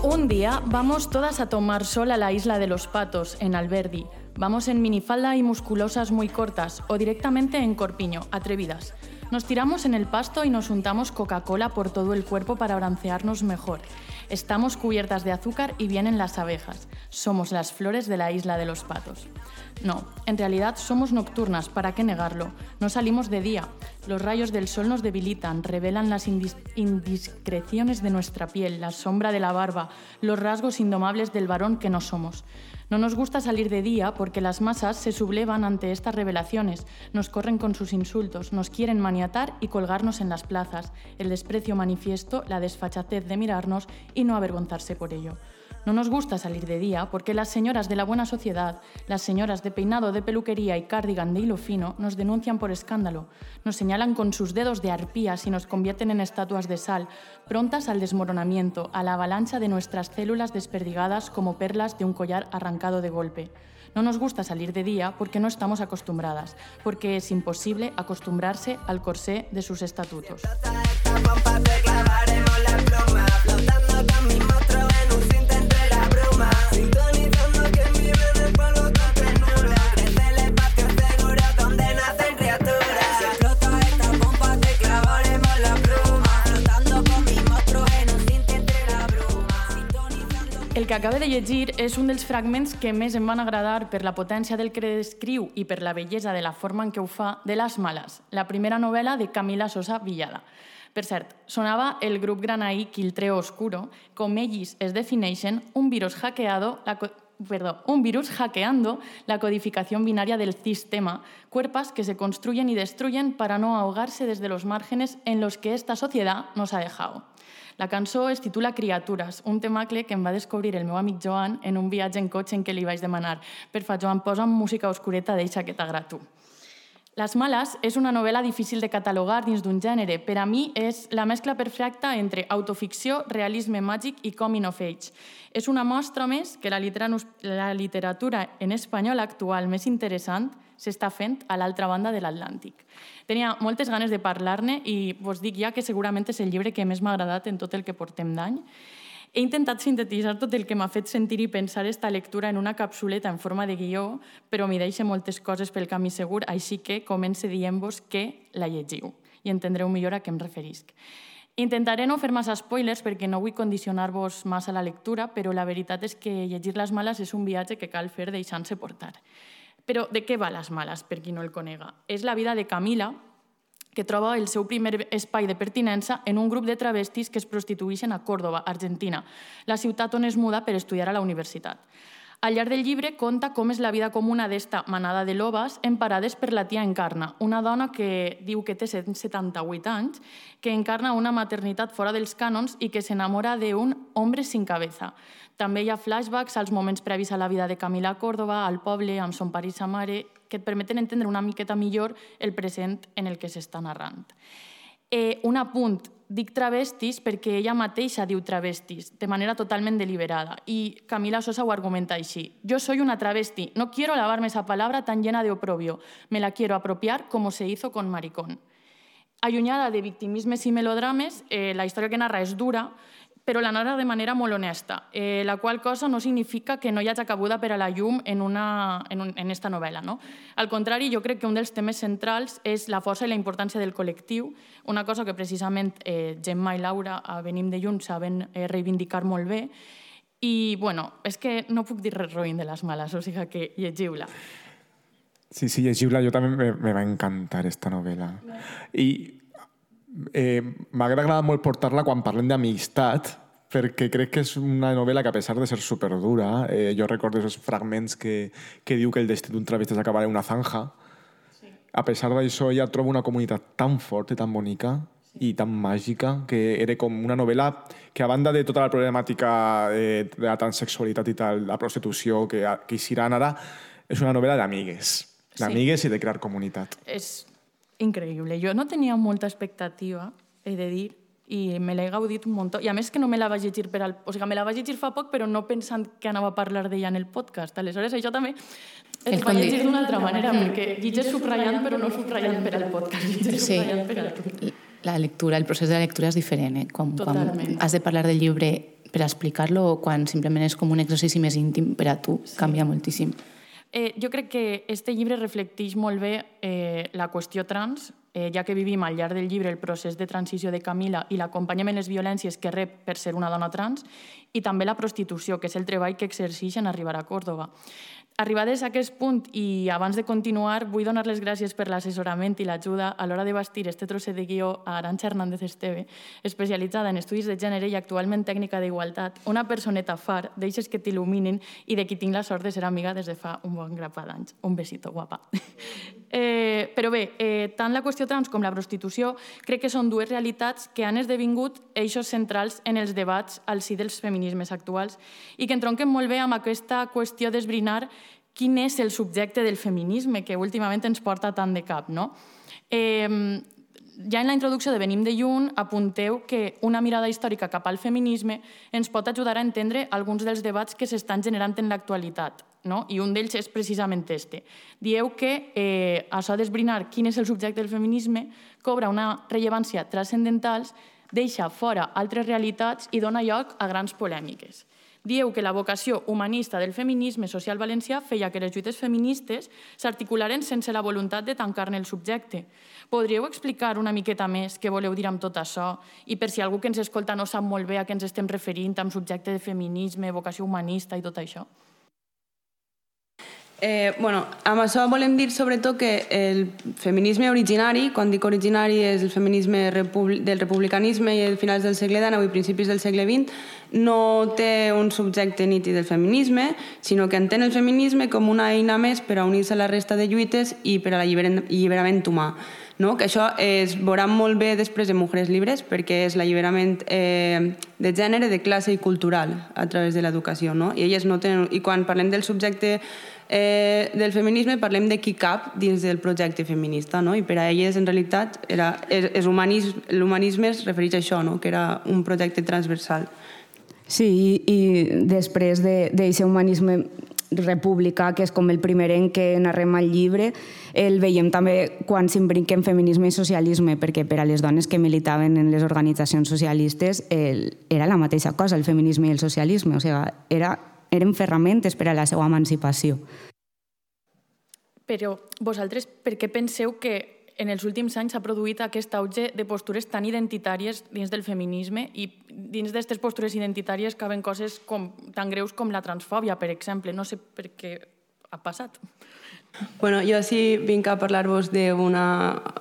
Un día vamos todas a tomar sol a la isla de los patos, en Alberdi. Vamos en minifalda y musculosas muy cortas o directamente en corpiño, atrevidas. Nos tiramos en el pasto y nos untamos Coca-Cola por todo el cuerpo para broncearnos mejor. Estamos cubiertas de azúcar y vienen las abejas. Somos las flores de la isla de los patos. No, en realidad somos nocturnas, ¿para qué negarlo? No salimos de día. Los rayos del sol nos debilitan, revelan las indis indiscreciones de nuestra piel, la sombra de la barba, los rasgos indomables del varón que no somos. No nos gusta salir de día porque las masas se sublevan ante estas revelaciones, nos corren con sus insultos, nos quieren maniatar y colgarnos en las plazas, el desprecio manifiesto, la desfachatez de mirarnos y no avergonzarse por ello. No nos gusta salir de día porque las señoras de la buena sociedad, las señoras de peinado de peluquería y cardigan de hilo fino, nos denuncian por escándalo, nos señalan con sus dedos de arpías y nos convierten en estatuas de sal, prontas al desmoronamiento, a la avalancha de nuestras células desperdigadas como perlas de un collar arrancado de golpe. No nos gusta salir de día porque no estamos acostumbradas, porque es imposible acostumbrarse al corsé de sus estatutos. El que acabe de llegir és un dels fragments que més em van agradar per la potència del que descriu i per la bellesa de la forma en què ho de Les Males, la primera novel·la de Camila Sosa Villada. Per cert, sonava el grup granaí Quiltreo Oscuro, com ells es defineixen, un virus hackeado, la, perdó, un virus hackeando la codificación binaria del sistema, cuerpos que se construyen y destruyen para no ahogarse desde los márgenes en los que esta sociedad nos ha dejado. La cançó es titula Criatures, un temacle que em va descobrir el meu amic Joan en un viatge en cotxe en què li vaig demanar per fa Joan, posa'm música oscureta, deixa que t'agrada tu. Les males és una novel·la difícil de catalogar dins d'un gènere. Per a mi és la mescla perfecta entre autoficció, realisme màgic i coming of age. És una mostra més que la, la literatura en espanyol actual més interessant s'està fent a l'altra banda de l'Atlàntic. Tenia moltes ganes de parlar-ne i vos dic ja que segurament és el llibre que més m'ha agradat en tot el que portem d'any. He intentat sintetitzar tot el que m'ha fet sentir i pensar esta lectura en una capsuleta en forma de guió, però m'hi deixa moltes coses pel camí segur, així que comence dient-vos que la llegiu i entendreu millor a què em referisc. Intentaré no fer massa spoilers perquè no vull condicionar-vos massa la lectura, però la veritat és que llegir les males és un viatge que cal fer deixant-se portar. Però de què va les males, per qui no el conega? És la vida de Camila, que troba el seu primer espai de pertinença en un grup de travestis que es prostitueixen a Còrdoba, Argentina, la ciutat on es muda per estudiar a la universitat. Al llarg del llibre conta com és la vida comuna d'esta manada de lobes emparades per la tia Encarna, una dona que diu que té 78 anys, que encarna una maternitat fora dels cànons i que s'enamora d'un hombre sin cabeza. També hi ha flashbacks als moments previs a la vida de Camila a Córdoba, al poble, amb son pare i sa mare, que et permeten entendre una miqueta millor el present en el que s'està narrant. Eh, un apunt, dic travestis perquè ella mateixa diu travestis, de manera totalment deliberada. I Camila Sosa ho argumenta així. Yo soy una travesti, no quiero lavarme esa palabra tan llena de oprobio, me la quiero apropiar como se hizo con maricón. Allunyada de victimismes i melodrames, eh, la història que narra és dura, però la narra de manera molt honesta, eh, la qual cosa no significa que no hi hagi cabuda per a la llum en, una, en, un, en esta novel·la. No? Al contrari, jo crec que un dels temes centrals és la força i la importància del col·lectiu, una cosa que precisament eh, Gemma i Laura a Venim de Junts saben eh, reivindicar molt bé, i, bueno, és que no puc dir res roïn de les males, o sigui que llegiu-la. Sí, sí, llegiu-la. Jo també me, me va encantar esta novel·la. I eh, m'ha agradat molt portar-la quan parlem d'amistat, perquè crec que és una novel·la que, a pesar de ser superdura, eh, jo recordo aquests fragments que, que diu que el destí d'un travesti és acabar en una zanja. Sí. A pesar d'això, ella troba una comunitat tan forta i tan bonica i tan màgica que era com una novel·la que a banda de tota la problemàtica de, de la transexualitat i tal, la prostitució que, que hi ara, és una novel·la d'amigues. D'amigues sí. i de crear comunitat. És increïble. Jo no tenia molta expectativa, he de dir, i me l'he gaudit un munt. I a més que no me la vaig llegir per al... O sigui, me la vaig llegir fa poc, però no pensant que anava a parlar d'ella en el podcast. Aleshores, això també es va llegir d'una altra manera, mm. perquè llitges subratllant, però no subratllant per al podcast, llitges sí. subratllant per al La lectura, el procés de lectura és diferent. Eh? Quan, quan has de parlar del llibre per explicar-lo o quan simplement és com un exercici més íntim per a tu, sí. canvia moltíssim. Eh, jo crec que este llibre reflecteix molt bé eh, la qüestió trans, eh, ja que vivim al llarg del llibre el procés de transició de Camila i l'acompanyament les violències que rep per ser una dona trans, i també la prostitució, que és el treball que exerceix en arribar a Còrdoba. Arribades a aquest punt i abans de continuar, vull donar les gràcies per l'assessorament i l'ajuda a l'hora de bastir este trosset de guió a Aranxa Hernández Esteve, especialitzada en estudis de gènere i actualment tècnica d'igualtat, una personeta far, d'eixes que t'il·luminin i de qui tinc la sort de ser amiga des de fa un bon grapa d'anys. Un besito, guapa. Eh, però bé, eh, tant la qüestió trans com la prostitució crec que són dues realitats que han esdevingut eixos centrals en els debats al si dels feminismes actuals i que entronquen molt bé amb aquesta qüestió d'esbrinar quin és el subjecte del feminisme que últimament ens porta tant de cap. No? Eh, ja en la introducció de Venim de Lluny apunteu que una mirada històrica cap al feminisme ens pot ajudar a entendre alguns dels debats que s'estan generant en l'actualitat. No? I un d'ells és precisament este. Dieu que eh, això d'esbrinar quin és el subjecte del feminisme cobra una rellevància transcendental, deixa fora altres realitats i dona lloc a grans polèmiques dieu que la vocació humanista del feminisme social valencià feia que les lluites feministes s'articularen sense la voluntat de tancar-ne el subjecte. Podríeu explicar una miqueta més què voleu dir amb tot això? I per si algú que ens escolta no sap molt bé a què ens estem referint amb subjecte de feminisme, vocació humanista i tot això. Eh, bueno, amb això volem dir sobretot que el feminisme originari, quan dic originari és el feminisme del republicanisme i el finals del segle XIX i principis del segle XX, no té un subjecte nítid del feminisme, sinó que entén el feminisme com una eina més per a unir-se a la resta de lluites i per a l'alliberament humà. No? que això es veurà molt bé després de Mujeres Libres perquè és l'alliberament eh, de gènere, de classe i cultural a través de l'educació. No? I, elles no tenen, I quan parlem del subjecte eh, del feminisme parlem de qui cap dins del projecte feminista, no? i per a elles en realitat era, és, és humanisme, l'humanisme es refereix a això, no? que era un projecte transversal. Sí, i, i després d'aquest de, humanisme republicà, que és com el primer en què narrem al llibre, el veiem també quan s'imbriquen feminisme i socialisme, perquè per a les dones que militaven en les organitzacions socialistes el, era la mateixa cosa, el feminisme i el socialisme, o sigui, era eren ferramentes per a la seva emancipació. Però vosaltres per què penseu que en els últims anys s'ha produït aquest auge de postures tan identitàries dins del feminisme i dins d'aquestes postures identitàries caben coses com, tan greus com la transfòbia, per exemple. No sé per què ha passat. Bueno, jo sí vinc a parlar-vos d'una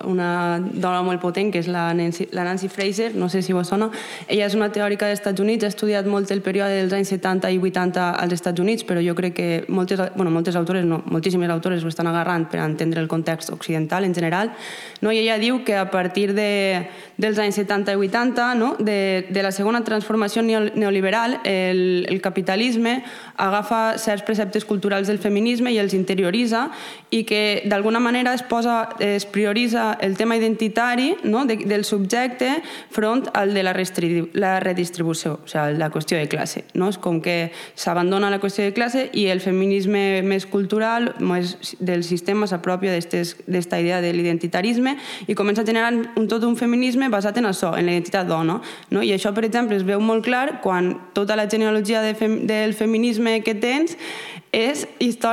una dona molt potent, que és la Nancy, la Nancy Fraser, no sé si vos sona. Ella és una teòrica dels Estats Units, ha estudiat molt el període dels anys 70 i 80 als Estats Units, però jo crec que moltes, bueno, moltes autores, no, moltíssimes autores ho estan agarrant per entendre el context occidental en general. No? I ella diu que a partir de, dels anys 70 i 80, no? de, de la segona transformació neoliberal, el, el capitalisme agafa certs preceptes culturals del feminisme i els interioritza i que d'alguna manera es posa, es prioritza el tema identitari no? de, del subjecte front al de la, la redistribució, o sigui, la qüestió de classe. No? És com que s'abandona la qüestió de classe i el feminisme més cultural més del sistema s'apropia d'esta idea de l'identitarisme i comença a generar un, tot un feminisme basat en això, en la identitat dona. No? I això, per exemple, es veu molt clar quan tota la genealogia de fem, del feminisme que tens és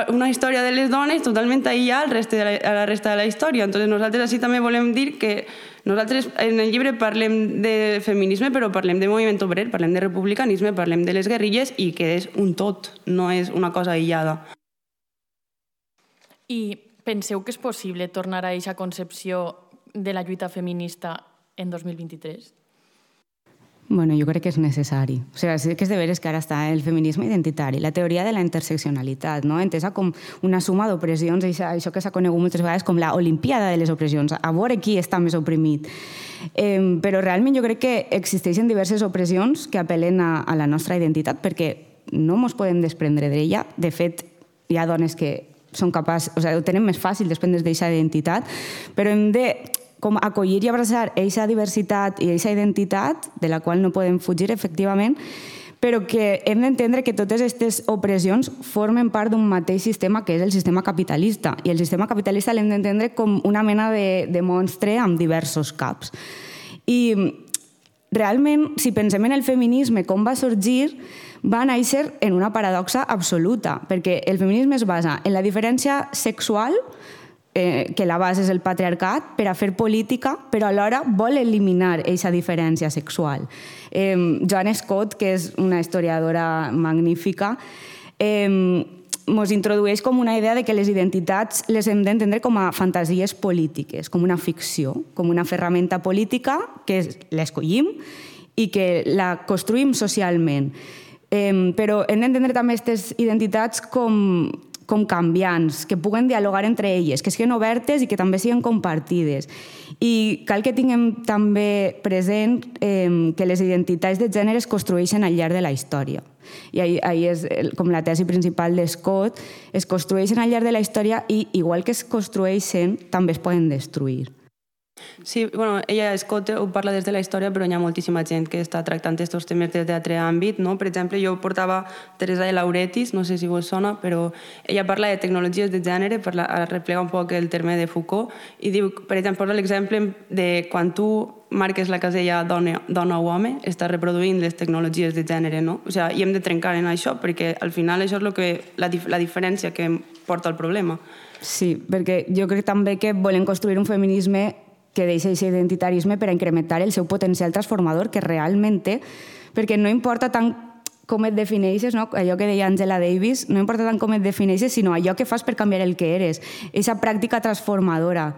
una història de les dones totalment aïllada al reste de la, a la resta de la història. Entonces nosaltres així també volem dir que nosaltres en el llibre parlem de feminisme, però parlem de moviment obrer, parlem de republicanisme, parlem de les guerrilles i que és un tot, no és una cosa aïllada. I penseu que és possible tornar a aquesta concepció de la lluita feminista en 2023? Bueno, jo crec que és necessari. O sigui, sí que és de veres que ara està el feminisme identitari, la teoria de la interseccionalitat, no? entesa com una suma d'opressions, això, que s'ha conegut moltes vegades com la olimpiada de les opressions, a veure qui està més oprimit. Eh, però realment jo crec que existeixen diverses opressions que apel·len a, a la nostra identitat perquè no ens podem desprendre d'ella. De fet, hi ha dones que són capaces, o sigui, ho tenen més fàcil desprendre's d'aquesta identitat, però hem de com acollir i abraçar aquesta diversitat i aquesta identitat, de la qual no podem fugir, efectivament, però que hem d'entendre que totes aquestes opressions formen part d'un mateix sistema que és el sistema capitalista. I el sistema capitalista l'hem d'entendre com una mena de, de monstre amb diversos caps. I realment, si pensem en el feminisme, com va sorgir, va néixer en una paradoxa absoluta, perquè el feminisme es basa en la diferència sexual, eh, que la base és el patriarcat, per a fer política, però alhora vol eliminar aquesta diferència sexual. Eh, Joan Scott, que és una historiadora magnífica, eh, introdueix com una idea de que les identitats les hem d'entendre com a fantasies polítiques, com una ficció, com una ferramenta política que l'escollim i que la construïm socialment. Eh, però hem d'entendre també aquestes identitats com com canviants, que puguen dialogar entre elles, que siguin obertes i que també siguin compartides. I cal que tinguem també present eh, que les identitats de gènere es construeixen al llarg de la història. I ahí, ahí és com la tesi principal de Scott, es construeixen al llarg de la història i, igual que es construeixen, també es poden destruir. Sí, bueno, ella, Scott, ho parla des de la història, però hi ha moltíssima gent que està tractant aquests temes des d'altre àmbit, no? Per exemple, jo portava Teresa de Lauretis, no sé si vos sona, però ella parla de tecnologies de gènere, parla, replega un poc el terme de Foucault, i diu, per exemple, posa l'exemple de quan tu marques la casella dona, dona o home, està reproduint les tecnologies de gènere, no? O sigui, hem de trencar en això, perquè al final això és lo que, la, la diferència que porta al problema. Sí, perquè jo crec també que volen construir un feminisme que deixa aquest identitarisme per a incrementar el seu potencial transformador que realment té, perquè no importa tant com et defineixes, no? allò que deia Angela Davis, no importa tant com et defineixes, sinó allò que fas per canviar el que eres, aquesta pràctica transformadora.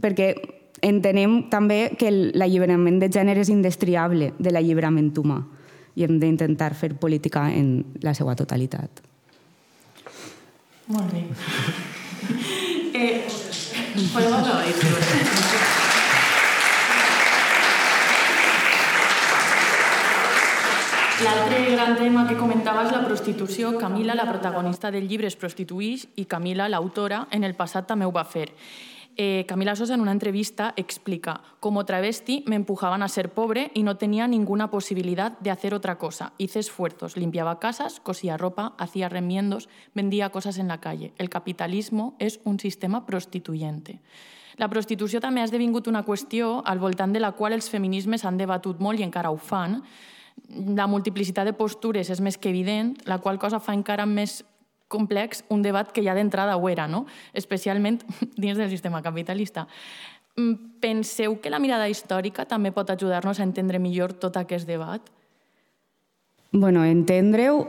Perquè entenem també que l'alliberament de gènere és indestriable de l'alliberament humà i hem d'intentar fer política en la seva totalitat. Molt bé. eh, podem aplaudir. L'altre gran tema que comentava és la prostitució. Camila, la protagonista del llibre, es prostitueix i Camila, l'autora, en el passat també ho va fer. Eh, Camila Sosa en una entrevista explica, como travesti me empujaban a ser pobre y no tenía ninguna posibilidad de hacer otra cosa. Hice esfuerzos, limpiaba casas, cosía ropa, hacía remiendos, vendía cosas en la calle. El capitalismo és un sistema prostituyente. La prostitució també ha esdevingut una qüestió al voltant de la qual els feminismes han debatut molt i encara ho fan. La multiplicitat de postures és més que evident, la qual cosa fa encara més complex un debat que ja d'entrada ho era, no? especialment dins del sistema capitalista. Mm, penseu que la mirada històrica també pot ajudar-nos a entendre millor tot aquest debat? Bueno, entendre-ho,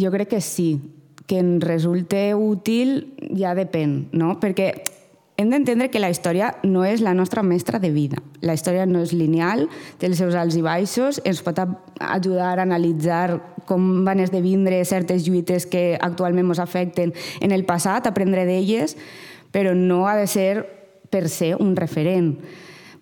jo crec que sí. Que en resulte útil ja depèn, no? Perquè hem d'entendre que la història no és la nostra mestra de vida. La història no és lineal, té els seus alts i baixos, ens pot ajudar a analitzar com van esdevindre certes lluites que actualment ens afecten en el passat, aprendre d'elles, però no ha de ser per ser un referent.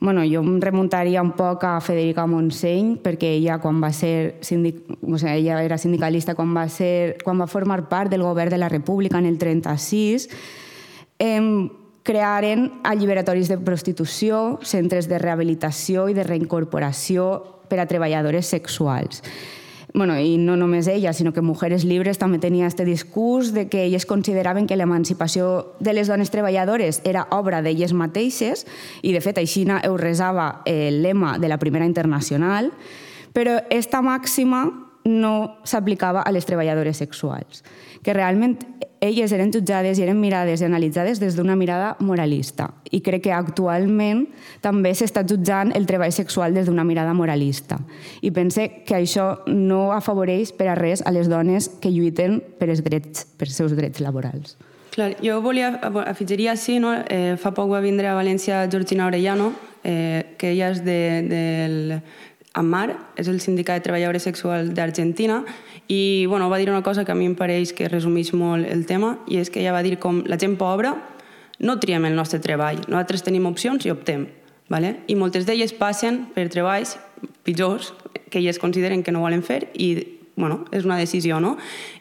Bueno, jo em remuntaria un poc a Federica Montseny, perquè ella, quan va ser sindic... o sigui, ella era sindicalista quan va, ser... quan va formar part del govern de la República en el 36, eh, crearen alliberatoris de prostitució, centres de rehabilitació i de reincorporació per a treballadores sexuals. Bueno, I no només ella, sinó que Mujeres Libres també tenia aquest discurs de que elles consideraven que l'emancipació de les dones treballadores era obra d'elles mateixes i, de fet, així ho resava el lema de la Primera Internacional, però esta màxima no s'aplicava a les treballadores sexuals, que realment elles eren jutjades i eren mirades i analitzades des d'una mirada moralista. I crec que actualment també s'està jutjant el treball sexual des d'una mirada moralista. I pense que això no afavoreix per a res a les dones que lluiten per els drets, per els seus drets laborals. Clar, jo volia, afegiria sí, no? eh, fa poc va vindre a València Georgina Orellano, eh, que ella és de, del AMAR, és el Sindicat de Treballadores Sexuals d'Argentina, i bueno, va dir una cosa que a mi em pareix que resumeix molt el tema, i és que ella va dir com la gent pobra no triem el nostre treball, nosaltres tenim opcions i optem. Vale? I moltes d'elles passen per treballs pitjors que elles consideren que no volen fer i bueno, és una decisió, no?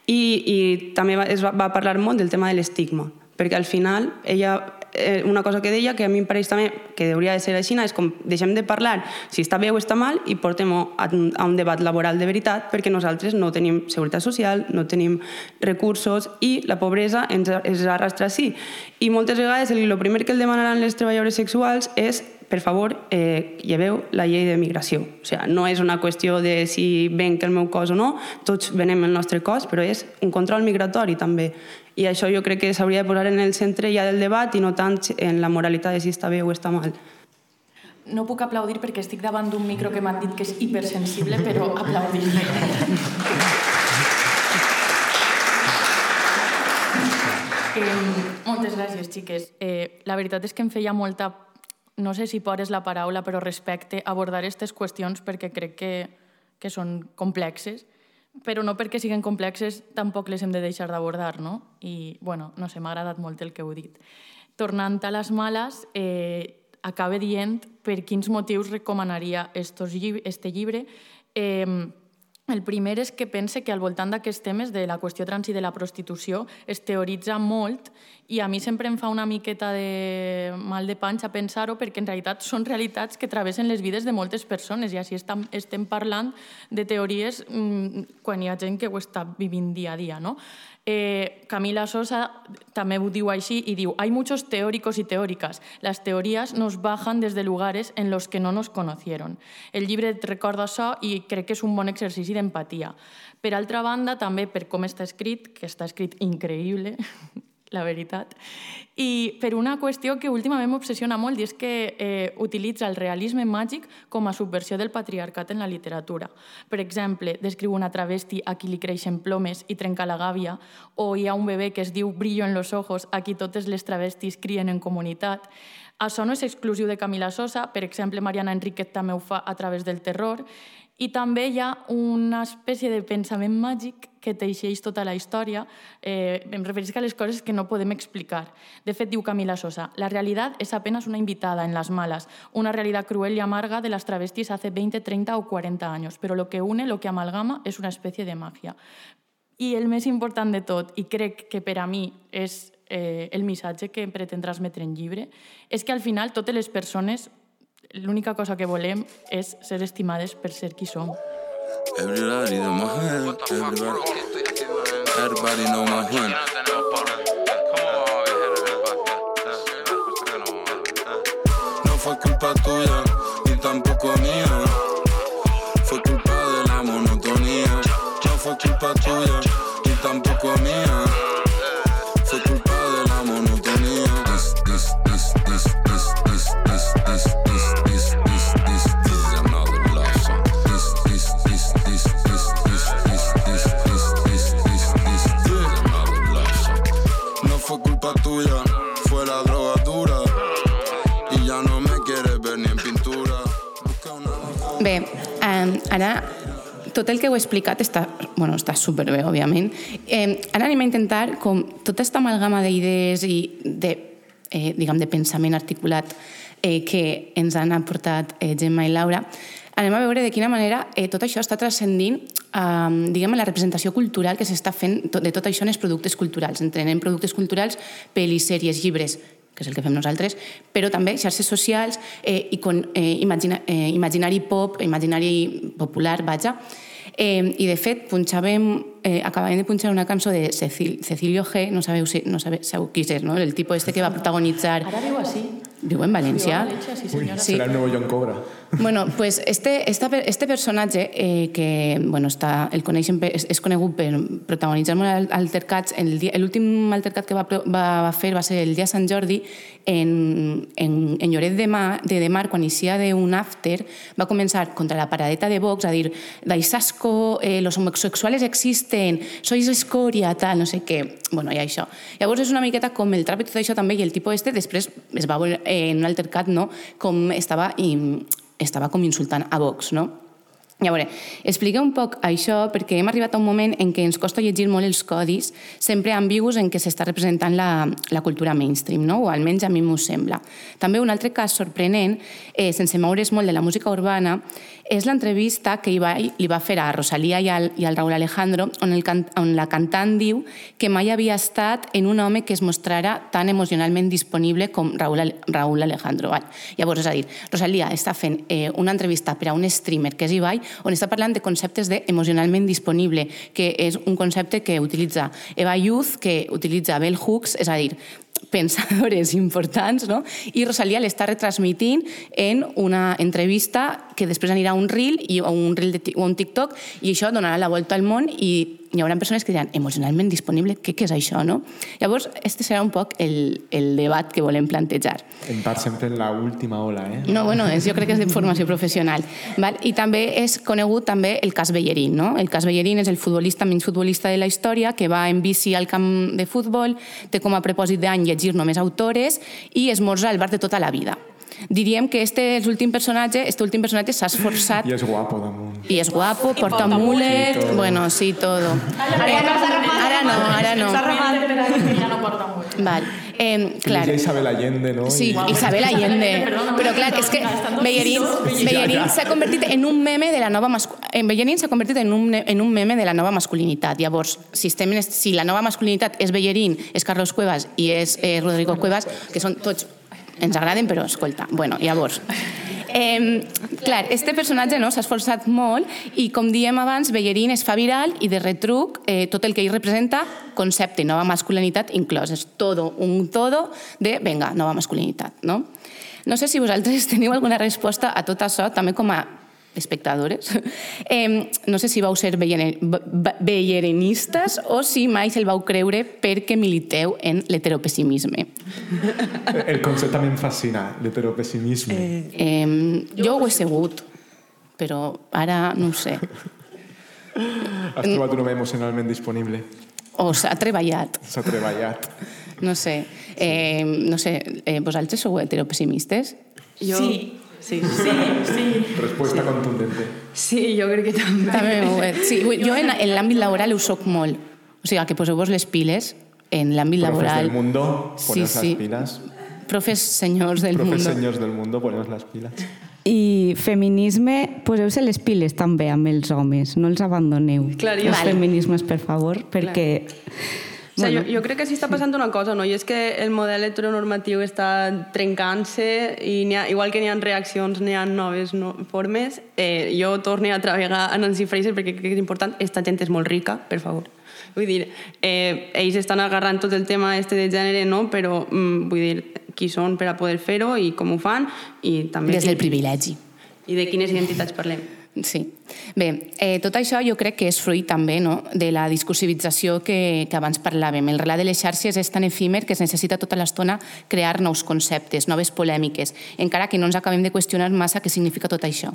I, i també va, es va, va parlar molt del tema de l'estigma, perquè al final ella eh, una cosa que deia que a mi em pareix també que hauria de ser així és com deixem de parlar si està bé o està mal i portem a, a un debat laboral de veritat perquè nosaltres no tenim seguretat social, no tenim recursos i la pobresa ens, ens arrastra així. I moltes vegades el, el primer que el demanaran les treballadores sexuals és per favor, eh, lleveu la llei de migració. O sigui, no és una qüestió de si venc el meu cos o no, tots venem el nostre cos, però és un control migratori també. I això jo crec que s'hauria de posar en el centre ja del debat i no tant en la moralitat de si està bé o està mal. No puc aplaudir perquè estic davant d'un micro que m'han dit que és hipersensible, però aplaudir. eh, moltes gràcies, xiques. Eh, la veritat és que em feia molta, no sé si por és la paraula, però respecte abordar aquestes qüestions perquè crec que, que són complexes però no perquè siguin complexes tampoc les hem de deixar d'abordar, no? I, bueno, no sé, m'ha agradat molt el que heu dit. Tornant a les males, eh, acaba dient per quins motius recomanaria estos llib este llibre. Eh, el primer és que pense que al voltant d'aquests temes de la qüestió trans i de la prostitució es teoritza molt i a mi sempre em fa una miqueta de mal de panxa pensar-ho perquè en realitat són realitats que travessen les vides de moltes persones i així estem, estem parlant de teories mmm, quan hi ha gent que ho està vivint dia a dia. No? Eh, Camila Sosa també ho diu així y diu, hay muchos teóricos y teóricas. Las teorías nos bajan desde lugares en los que no nos conocieron. El llibre et recorda això i crec que és un bon exercici d'empatia. Per altra banda, també per com està escrit, que està escrit increïble, la veritat. I per una qüestió que últimament m'obsessiona molt i és que eh, utilitza el realisme màgic com a subversió del patriarcat en la literatura. Per exemple, descriu una travesti a qui li creixen plomes i trenca la gàbia, o hi ha un bebè que es diu brillo en los ojos, a qui totes les travestis crien en comunitat. Això no és exclusiu de Camila Sosa, per exemple, Mariana Enriquet també ho fa a través del terror, i també hi ha una espècie de pensament màgic que teixeix tota la història. Eh, em referisc a les coses que no podem explicar. De fet, diu Camila Sosa, la realidad es apenas una invitada en las malas, una realidad cruel y amarga de las travestis hace 20, 30 o 40 años, pero lo que une, lo que amalgama, es una especie de magia. I el més important de tot, i crec que per a mi és eh, el missatge que pretén transmetre en llibre, és que al final totes les persones l'única cosa que volem és ser estimades per ser qui som. Everybody know my hand. Everybody, everybody know my hand. Tot el que heu explicat està, bueno, està superbé, òbviament. Eh, ara anem a intentar, com tota aquesta amalgama d'idees i de, eh, diguem, de pensament articulat eh, que ens han aportat eh, Gemma i Laura, anem a veure de quina manera eh, tot això està transcendint eh, diguem, la representació cultural que s'està fent de tot això en els productes culturals. Entenem productes culturals, pel·lis, sèries, llibres, que és el que fem nosaltres, però també xarxes socials eh, i con, eh, imagina, eh, imaginari pop, imaginari popular, vaja. Eh, I, de fet, punxàvem, eh, acabàvem de punxar una cançó de Cecil, Cecilio G, no sabeu, si, no sabeu, sabeu qui és, no? el tipus este que va protagonitzar... Ara viu així. Viu en València. Viu a València, sí, senyora. Sí. Serà el nuevo John Cobra. Bueno, pues este, esta, este personatge eh, que bueno, està, el coneixen, és, és conegut per protagonitzar molt al- altercats, l'últim altercat que va, pro- va fer va ser el dia de Sant Jordi en, en, en Lloret de Mar, de, de Mar, quan inicia d'un after, va començar contra la paradeta de Vox a dir dais asco, eh, los homosexuales existen, sois escoria, tal, no sé què. Bueno, i això. Llavors és una miqueta com el trap i tot això també, i el tipus este després es va veure eh, en un altercat, no?, com estava, i, estava com insultant a Vox, no? Llavors, explica un poc això perquè hem arribat a un moment en què ens costa llegir molt els codis, sempre ambigus en què s'està representant la, la cultura mainstream, no? o almenys a mi m'ho sembla. També un altre cas sorprenent, eh, sense moure's molt de la música urbana, és l'entrevista que Ibai li va fer a Rosalia i al, i al Raúl Alejandro, on, el can, on la cantant diu que mai havia estat en un home que es mostrara tan emocionalment disponible com Raúl, Raúl Alejandro. Val? Llavors, és a dir, Rosalia està fent eh, una entrevista per a un streamer que és Ibai, on està parlant de conceptes d'emocionalment disponible, que és un concepte que utilitza Eva Youth, que utilitza Bell Hooks, és a dir, pensadores importants, no? i Rosalia l'està retransmitint en una entrevista que després anirà a un reel i, o un reel de, o un TikTok i això donarà la volta al món i hi haurà persones que diran emocionalment disponible, què, què és això? No? Llavors, este serà un poc el, el debat que volem plantejar. En part sempre en la última ola, eh? No, bueno, és, jo crec que és de formació professional. Val? I també és conegut també el cas Bellerín. No? El cas Bellerín és el futbolista menys futbolista de la història que va en bici al camp de futbol, té com a propòsit d'any llegir només autores i esmorza al bar de tota la vida. Diríem que este és l'últim personatge, este últim personatge s'ha esforçat I és guapo damunt. I és guapo, porta mulet, bueno, sí, todo. Ara no, ara no. S'ha remat ja no porta molt. Val. Eh, clar, Ella Isabel Allende, no? Sí, I- Isabel Allende. Però clar, és que Bellerín, Bellerín s'ha convertit en un meme de la nova en Bellerín s'ha convertit en un, en un meme de la nova masculinitat. Llavors, si, estem si la nova masculinitat és Bellerín, és Carlos Cuevas i és eh, Rodrigo Cuevas, que són tots ens agraden, però escolta, bueno, llavors... Eh, clar, este personatge no, s'ha esforçat molt i, com diem abans, Bellerín es fa viral i de retruc eh, tot el que ell representa, concepte, nova masculinitat inclòs. És todo, un todo de, venga, nova masculinitat, no? No sé si vosaltres teniu alguna resposta a tot això, també com a espectadores. Eh, no sé si vau ser bellene- be- be- bellerinistes o si mai se'l vau creure perquè militeu en l'heteropessimisme. El concepte també em fascina, l'heteropessimisme. Eh. Eh, jo ho he segut, però ara no ho sé. Has trobat un home emocionalment disponible. O s'ha treballat, S'ha treballat. no sé. Eh, no sé, eh, vosaltres sou heteropessimistes? Jo... Sí. Sí. Sí, sí. Respuesta contundente. sí, jo crec que també. També ho sí, jo en, en l'àmbit laboral ho soc molt. O sigui, que poseu-vos les piles en l'àmbit Profes laboral. del mundo, Sí, sí. las pilas. Profes senyors del Profes mundo. senyors del mundo, poneos las pilas. I feminisme, poseu-se les piles també amb els homes, no els abandoneu. Clar, els Val. feminismes, per favor, perquè... O sigui, jo, jo crec que sí està passant una cosa, no? I és que el model heteronormatiu està trencant-se i ha, igual que n'hi ha reaccions, n'hi ha noves no, formes. Eh, jo torno a travegar a Nancy Fraser perquè crec que és important. Esta gent és molt rica, per favor. Vull dir, eh, ells estan agarrant tot el tema este de gènere, no? Però, mm, vull dir, qui són per a poder fer-ho i com ho fan i també... Des del privilegi. I de quines identitats parlem. Sí. Bé, eh, tot això jo crec que és fruit també no? de la discursivització que, que abans parlàvem. El relat de les xarxes és tan efímer que es necessita tota l'estona crear nous conceptes, noves polèmiques, encara que no ens acabem de qüestionar massa què significa tot això.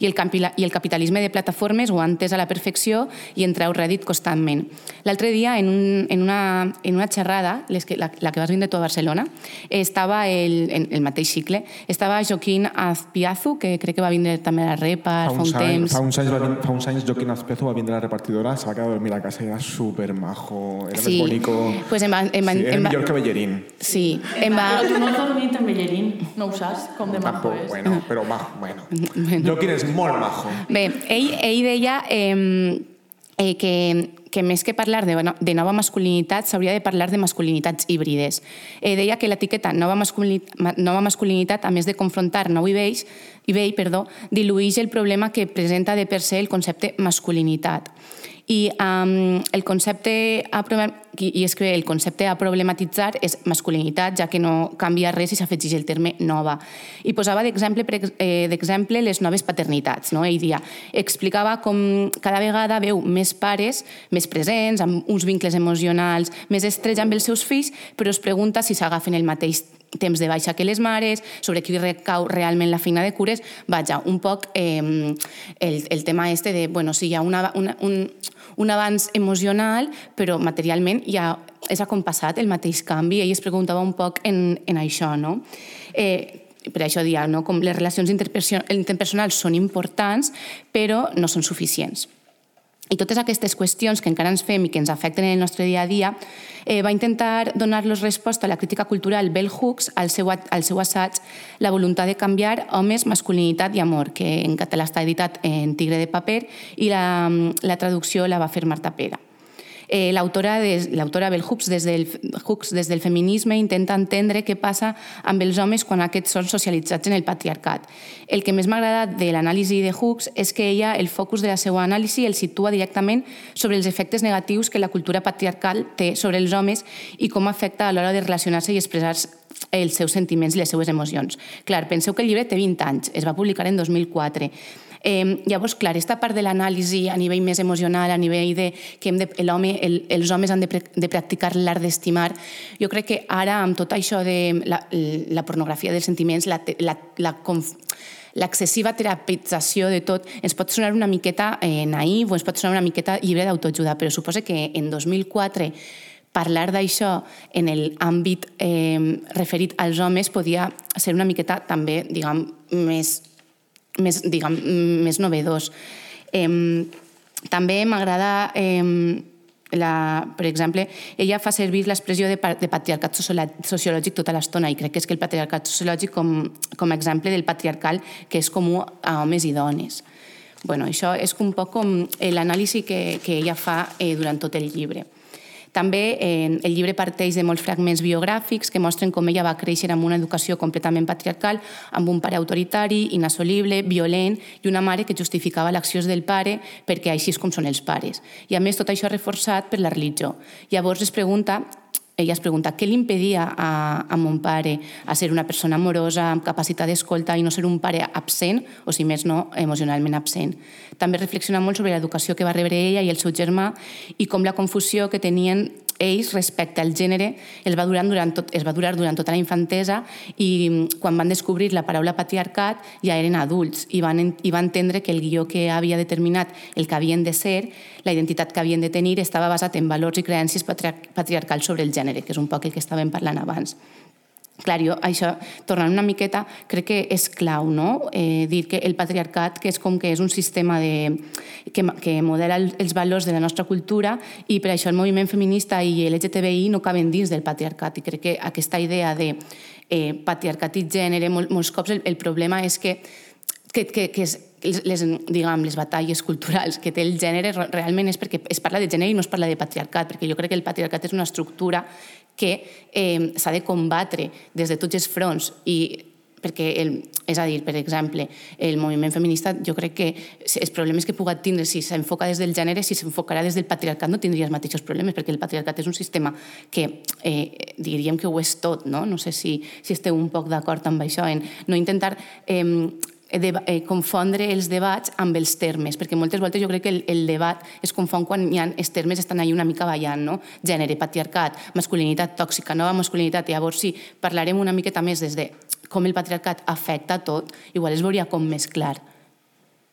I el, i el capitalisme de plataformes ho ha entès a la perfecció i en treu rèdit constantment. L'altre dia, en, un, en, una, en una xerrada, les que, la, la que vas vindre tu a Barcelona, estava el, en el mateix cicle, estava Joaquín Azpiazu, que crec que va vindre també a la REPA Fa fa un temps. fa, uns anys, va vin- fa uns anys Joaquín Azpezo va vindre a la repartidora, se va quedar a dormir a casa i era super majo, era Sí. més bonico. Pues em va, sí, em va, millor que Bellerín. sí, em va, Però tu no has dormit en Bellerín, no ho saps, com de Tampoc, és. bueno, però majo, bueno. Joaquín és molt majo. Bé, ell, ell deia eh, eh, que, que més que parlar de, de nova masculinitat s'hauria de parlar de masculinitats híbrides. Eh, deia que l'etiqueta nova, nova masculinitat, a més de confrontar nou i vells, i vell, perdó, diluïx el problema que presenta de per se el concepte masculinitat. I um, el concepte a, i és que el concepte a problematitzar és masculinitat, ja que no canvia res i s'afegeix el terme nova. I posava eh, d'exemple les noves paternitats. No? Ell dia, explicava com cada vegada veu més pares més presents, amb uns vincles emocionals més estrets amb els seus fills, però es pregunta si s'agafen el mateix temps de baixa que les mares, sobre qui recau realment la feina de cures, vaja, un poc eh, el, el tema este de, bueno, si hi ha una, una, un, un avanç emocional, però materialment ja és acompassat el mateix canvi. Ell es preguntava un poc en, en això, no? Eh, per això dia, no? com les relacions interperso- interpersonals són importants, però no són suficients. I totes aquestes qüestions que encara ens fem i que ens afecten en el nostre dia a dia, eh, va intentar donar-los resposta a la crítica cultural Bell Hooks al seu, al seu assaig La voluntat de canviar homes, masculinitat i amor, que en català està editat en Tigre de paper i la, la traducció la va fer Marta Pera. Eh, L'autora l'autora Bell Hooks des, del, Hooks des del feminisme intenta entendre què passa amb els homes quan aquests són socialitzats en el patriarcat. El que més m'ha agradat de l'anàlisi de Hooks és que ella, el focus de la seva anàlisi, el situa directament sobre els efectes negatius que la cultura patriarcal té sobre els homes i com afecta a l'hora de relacionar-se i expressar els seus sentiments i les seues emocions. Clar, penseu que el llibre té 20 anys, es va publicar en 2004. Eh, llavors, clar, aquesta part de l'anàlisi a nivell més emocional, a nivell de que hem de, l'home, el, els homes han de, pre, de practicar l'art d'estimar, jo crec que ara, amb tot això de la, la pornografia dels sentiments, la, la, la, conf, l'excessiva terapització de tot ens pot sonar una miqueta eh, naïf o ens pot sonar una miqueta llibre d'autoajuda, però suposa que en 2004 parlar d'això en l'àmbit eh, referit als homes podia ser una miqueta també, diguem, més, més, diguem, més novedós. Eh, també m'agrada eh, la, per exemple, ella fa servir l'expressió de, de patriarcat sociològic tota l'estona i crec que és que el patriarcat sociològic com, com a exemple del patriarcal que és comú a homes i dones. bueno, això és un poc com l'anàlisi que, que ella fa eh, durant tot el llibre. També eh, el llibre parteix de molts fragments biogràfics que mostren com ella va créixer amb una educació completament patriarcal, amb un pare autoritari, inassolible, violent i una mare que justificava l'accions del pare perquè així és com són els pares. I a més tot això reforçat per la religió. Llavors es pregunta ella es pregunta què li impedia a, a mon pare a ser una persona amorosa, amb capacitat d'escolta i no ser un pare absent, o si més no, emocionalment absent. També reflexiona molt sobre l'educació que va rebre ella i el seu germà i com la confusió que tenien ells respecte al gènere es va durar durant, tot, es va durar durant tota la infantesa i mm, quan van descobrir la paraula patriarcat ja eren adults i van, i van entendre que el guió que havia determinat el que havien de ser, la identitat que havien de tenir, estava basat en valors i creences patriarcals sobre el gènere, que és un poc el que estàvem parlant abans. Clar, jo això, tornant una miqueta, crec que és clau, no? Eh, dir que el patriarcat, que és com que és un sistema de, que, que modela els valors de la nostra cultura i per això el moviment feminista i l'LGTBI no caben dins del patriarcat i crec que aquesta idea de eh, patriarcat i gènere, mol, molts cops el, el problema és que que, que, que és, les, diguem, les batalles culturals que té el gènere realment és perquè es parla de gènere i no es parla de patriarcat, perquè jo crec que el patriarcat és una estructura que eh, s'ha de combatre des de tots els fronts i perquè, el, és a dir, per exemple, el moviment feminista, jo crec que els problemes que puga tindre si s'enfoca des del gènere, si s'enfocarà des del patriarcat, no tindria els mateixos problemes, perquè el patriarcat és un sistema que eh, diríem que ho és tot, no? No sé si, si esteu un poc d'acord amb això, en no intentar eh, de, eh, confondre els debats amb els termes, perquè moltes voltes jo crec que el, el debat es confon quan hi ha, els termes estan ahí una mica ballant, no? Gènere, patriarcat, masculinitat tòxica, nova masculinitat, i llavors sí, parlarem una miqueta més des de com el patriarcat afecta tot, igual es veuria com més clar.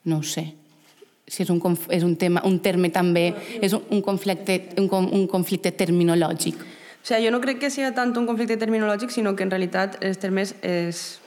No ho sé. Si és un, és un, tema, un terme també, és un, un, conflicte, un, un conflicte terminològic. O sigui, jo no crec que sigui tant un conflicte terminològic, sinó que en realitat els termes Mm,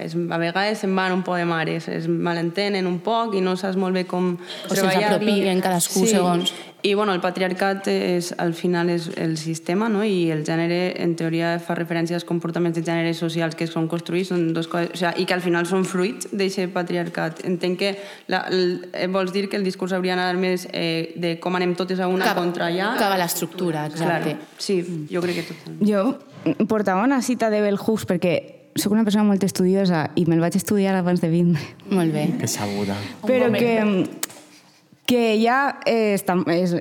és, a vegades se'n van un poc de mares, es malentenen un poc i no saps molt bé com o treballar-lo. cadascú sí. segons. I bueno, el patriarcat és, al final és el sistema no? i el gènere en teoria fa referència als comportaments de gènere socials que són construïts són dos coses, o sigui, i que al final són fruits d'aquest patriarcat. Entenc que la, el, eh, vols dir que el discurs hauria d'anar més eh, de com anem totes a una cap, contra allà. Cap a l'estructura, exacte. Claro, sí, jo crec que tot. Jo portava una cita de Bell Hooks perquè sóc una persona molt estudiosa i me'l vaig estudiar abans de vindre. Molt bé. Que sabuda. Però que que ella eh, està, és,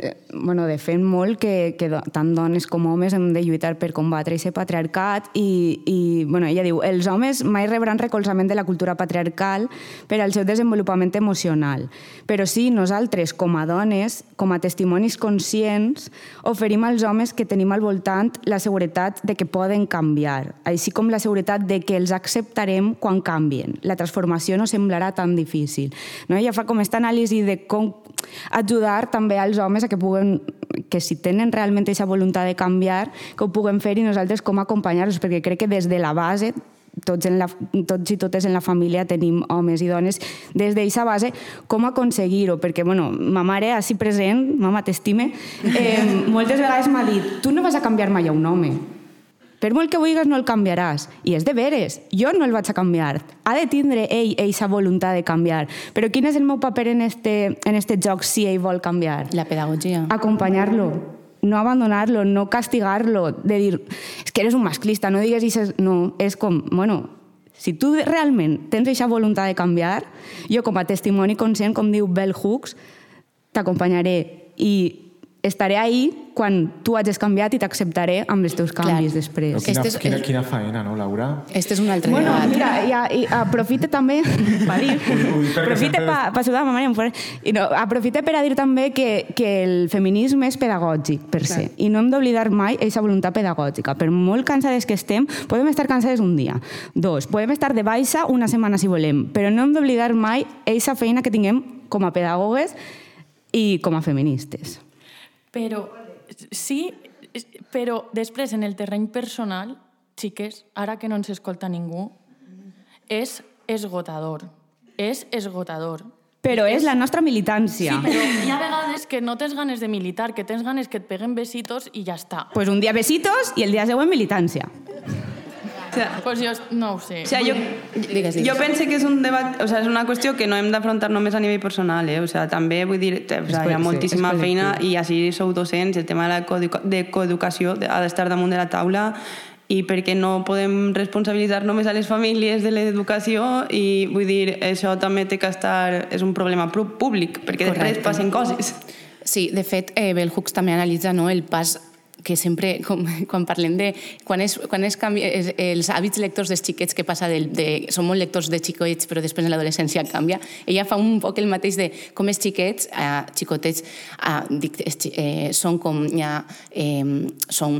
bueno, defèn molt que, que tant dones com homes hem de lluitar per combatre aquest patriarcat i, i bueno, ella diu els homes mai rebran recolzament de la cultura patriarcal per al seu desenvolupament emocional, però sí nosaltres com a dones, com a testimonis conscients, oferim als homes que tenim al voltant la seguretat de que poden canviar, així com la seguretat de que els acceptarem quan canvien. La transformació no semblarà tan difícil. No? Ella fa com aquesta anàlisi de com ajudar també als homes a que puguen que si tenen realment aquesta voluntat de canviar, que ho puguem fer i nosaltres com acompanyar-los, perquè crec que des de la base tots, en la, tots i totes en la família tenim homes i dones, des d'aquesta base, com aconseguir-ho? Perquè, bueno, ma mare, així present, mama, t'estime, eh, moltes vegades m'ha dit, tu no vas a canviar mai a un home, per molt que vulguis, no el canviaràs. I és de veres. Jo no el vaig a canviar. Ha de tindre ell eixa voluntat de canviar. Però quin és el meu paper en este, en este joc si ell vol canviar? La pedagogia. Acompanyar-lo. No abandonar-lo, no castigar-lo, de dir, és que eres un masclista, no digues això. No, és com, bueno, si tu realment tens aquesta voluntat de canviar, jo com a testimoni conscient, com diu Bell Hooks, t'acompanyaré i estaré ahí quan tu hagis canviat i t'acceptaré amb els teus canvis Clar. després. Però quina, este quina, quina faena, no, Laura? Este és un altre bueno, debat. Mira, ja, i aprofite també per dir... aprofite per pa saludar ma mare. I no, aprofite per a dir també que, que el feminisme és pedagògic, per se. I no hem d'oblidar mai aquesta voluntat pedagògica. Per molt cansades que estem, podem estar cansades un dia. Dos, podem estar de baixa una setmana si volem, però no hem d'oblidar mai aquesta feina que tinguem com a pedagogues i com a feministes. Però sí, però després en el terreny personal, xiques, ara que no ens escolta ningú, és esgotador. És esgotador. Però és la nostra militància. Sí, però hi ha vegades que no tens ganes de militar, que tens ganes que et peguen besitos i ja està. Pues un dia besitos i el dia següent militància. Sea, Pues jo no ho sé. o sea, jo, Digues, digues. jo penso que és un debat, o sea, és una qüestió que no hem d'afrontar només a nivell personal, eh? o sea, també vull dir, o sea, hi ha sí, moltíssima és feina i així sou docents, el tema de la coeduca- de coeducació ha d'estar damunt de la taula i perquè no podem responsabilitzar només a les famílies de l'educació i vull dir, això també té que estar, és un problema públic, perquè després Correcte. passen coses. Sí, de fet, eh, Bell Hooks també analitza no, el pas que sempre, com, quan parlem de... Quan, és, quan és canvi, és, els hàbits lectors dels xiquets que passa del, de... Som molt lectors de xicoets, però després en l'adolescència canvia. Ella fa un poc el mateix de com els xiquets, eh, xicotets, eh, dic, es, eh, són com ja... Eh, són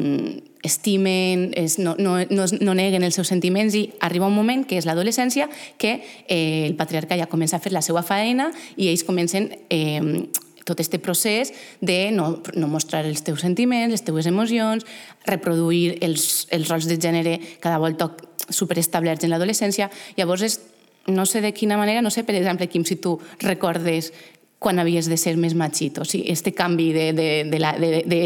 estimen, es, no, no, no, no neguen els seus sentiments i arriba un moment, que és l'adolescència, que eh, el patriarca ja comença a fer la seva faena i ells comencen eh, tot este procés de no, no mostrar els teus sentiments, les teues emocions, reproduir els, els rols de gènere cada volta superestablerts en l'adolescència. Llavors, és, no sé de quina manera, no sé, per exemple, Quim, si tu recordes quan havies de ser més machito, o sigui, este canvi de, de, de, la, de, de,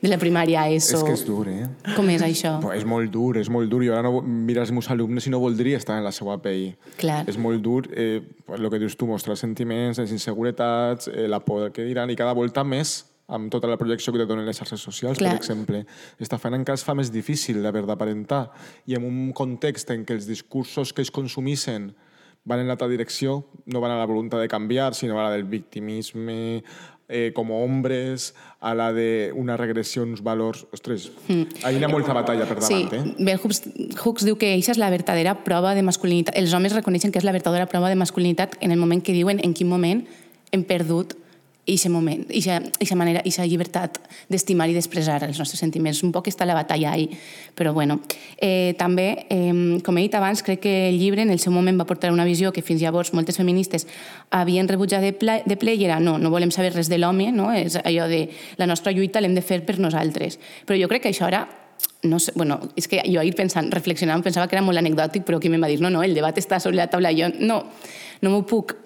de la primària a ESO. És que és dur, eh? Com és això? Però és molt dur, és molt dur. Jo ara no, mira els meus alumnes i no voldria estar en la seva pell. Clar. És molt dur, eh, el que dius tu, mostrar sentiments, les inseguretats, eh, la por que diran, i cada volta més amb tota la projecció que te donen les xarxes socials, Clar. per exemple. Està fent encara es fa més difícil d'haver d'aparentar. I en un context en què els discursos que ells consumissen van en l'altra direcció, no van a la voluntat de canviar, sinó a la del victimisme, eh, com hombres, a la de una regressió uns valors... Ostres, mm. hi ha molta batalla per davant, sí, eh? Bell Hooks, Hooks diu que això és la verdadera prova de masculinitat. Els homes reconeixen que és la verdadera prova de masculinitat en el moment que diuen en quin moment hem perdut ixe moment, ixa, ixa manera, ixa llibertat d'estimar i d'expressar els nostres sentiments. Un poc està la batalla ahí, però bueno. Eh, també, eh, com he dit abans, crec que el llibre en el seu moment va portar una visió que fins llavors moltes feministes havien rebutjat de, ple, de ple i era no, no volem saber res de l'home, no? és allò de la nostra lluita l'hem de fer per nosaltres. Però jo crec que això ara no sé, bueno, és que jo ahir pensant, reflexionant, pensava que era molt anecdòtic, però qui em va dir, no, no, el debat està sobre la taula. Jo no, no m'ho puc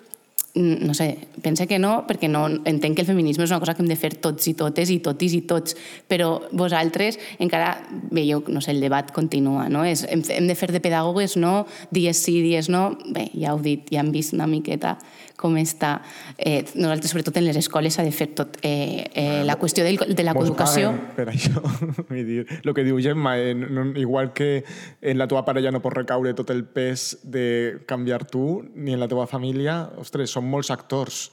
no sé, pense que no, perquè no entenc que el feminisme és una cosa que hem de fer tots i totes i totis i tots, però vosaltres encara veieu, no sé, el debat continua, no? És, hem, hem de fer de pedagogues, no? Dies sí, dies no. Bé, ja heu dit, ja hem vist una miqueta com està. Eh, nosaltres, sobretot en les escoles, s'ha de fer tot. Eh, eh, la qüestió del, de la coeducació... Per això, vull dir, el que diu Gemma, eh, no, igual que en la teva parella no pot recaure tot el pes de canviar tu, ni en la teva família, ostres, són molts actors.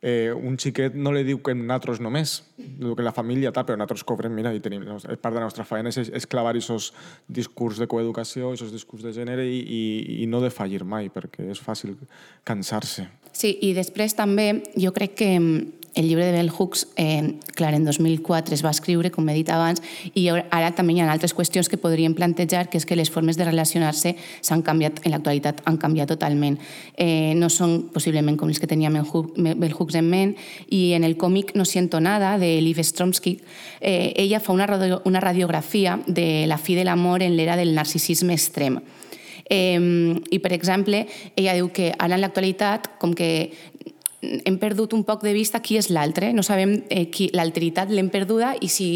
Eh, un xiquet no li diu que nosaltres només, diu que la família tal, però nosaltres cobrem, mira, i tenim, és part de la nostra feina, és, és clavar aquests discurs de coeducació, aquests discurs de gènere i, i, i no de fallir mai, perquè és fàcil cansar-se. Sí, i després també jo crec que mm, el llibre de Bell Hooks, eh, clar, en 2004 es va escriure, com he dit abans, i ara també hi ha altres qüestions que podríem plantejar, que és que les formes de relacionar-se s'han canviat, en l'actualitat han canviat totalment. Eh, no són possiblement com els que tenia Bell Hooks en ment, i en el còmic No siento nada, de Liv Stromsky, eh, ella fa una, radio, una radiografia de la fi de l'amor en l'era del narcisisme extrem. Eh, I, per exemple, ella diu que ara en l'actualitat, com que hem perdut un poc de vista qui és l'altre, no sabem eh, qui l'alteritat l'hem perduda i si,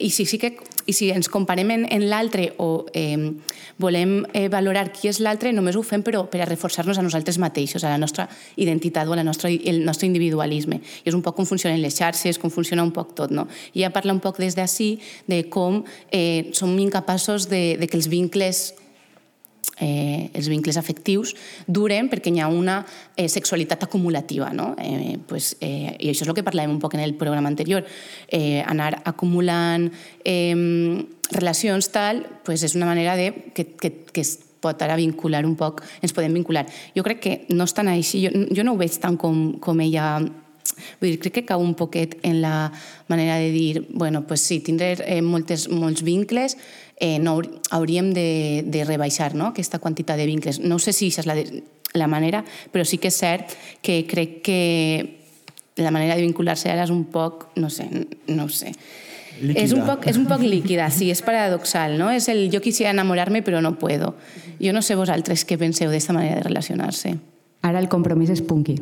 i si sí que i si ens comparem en, en l'altre o eh, volem eh, valorar qui és l'altre, només ho fem però per a reforçar-nos a nosaltres mateixos, a la nostra identitat o a la nostra, el nostre individualisme. I és un poc com funcionen les xarxes, com funciona un poc tot. No? I ella parla un poc des d'ací de com eh, som incapaços de, de que els vincles eh, els vincles afectius duren perquè hi ha una eh, sexualitat acumulativa. No? Eh, pues, eh, I això és el que parlàvem un poc en el programa anterior. Eh, anar acumulant eh, relacions tal pues és una manera de, que, que, que es pot ara vincular un poc, ens podem vincular. Jo crec que no és tan així, jo, jo no ho veig tant com, com ella Vull dir, crec que cau un poquet en la manera de dir, bueno, pues sí, tindré eh, moltes, molts vincles, eh, no, hauríem de, de rebaixar no? aquesta quantitat de vincles. No sé si això és la, de, la manera, però sí que és cert que crec que la manera de vincular-se ara és un poc, no sé, no sé. Líquida. És un, poc, és un poc líquida, sí, és paradoxal, no? És el jo quisiera enamorarme però no puedo. Jo no sé vosaltres què penseu d'esta manera de relacionar-se. Ara el compromís és punky.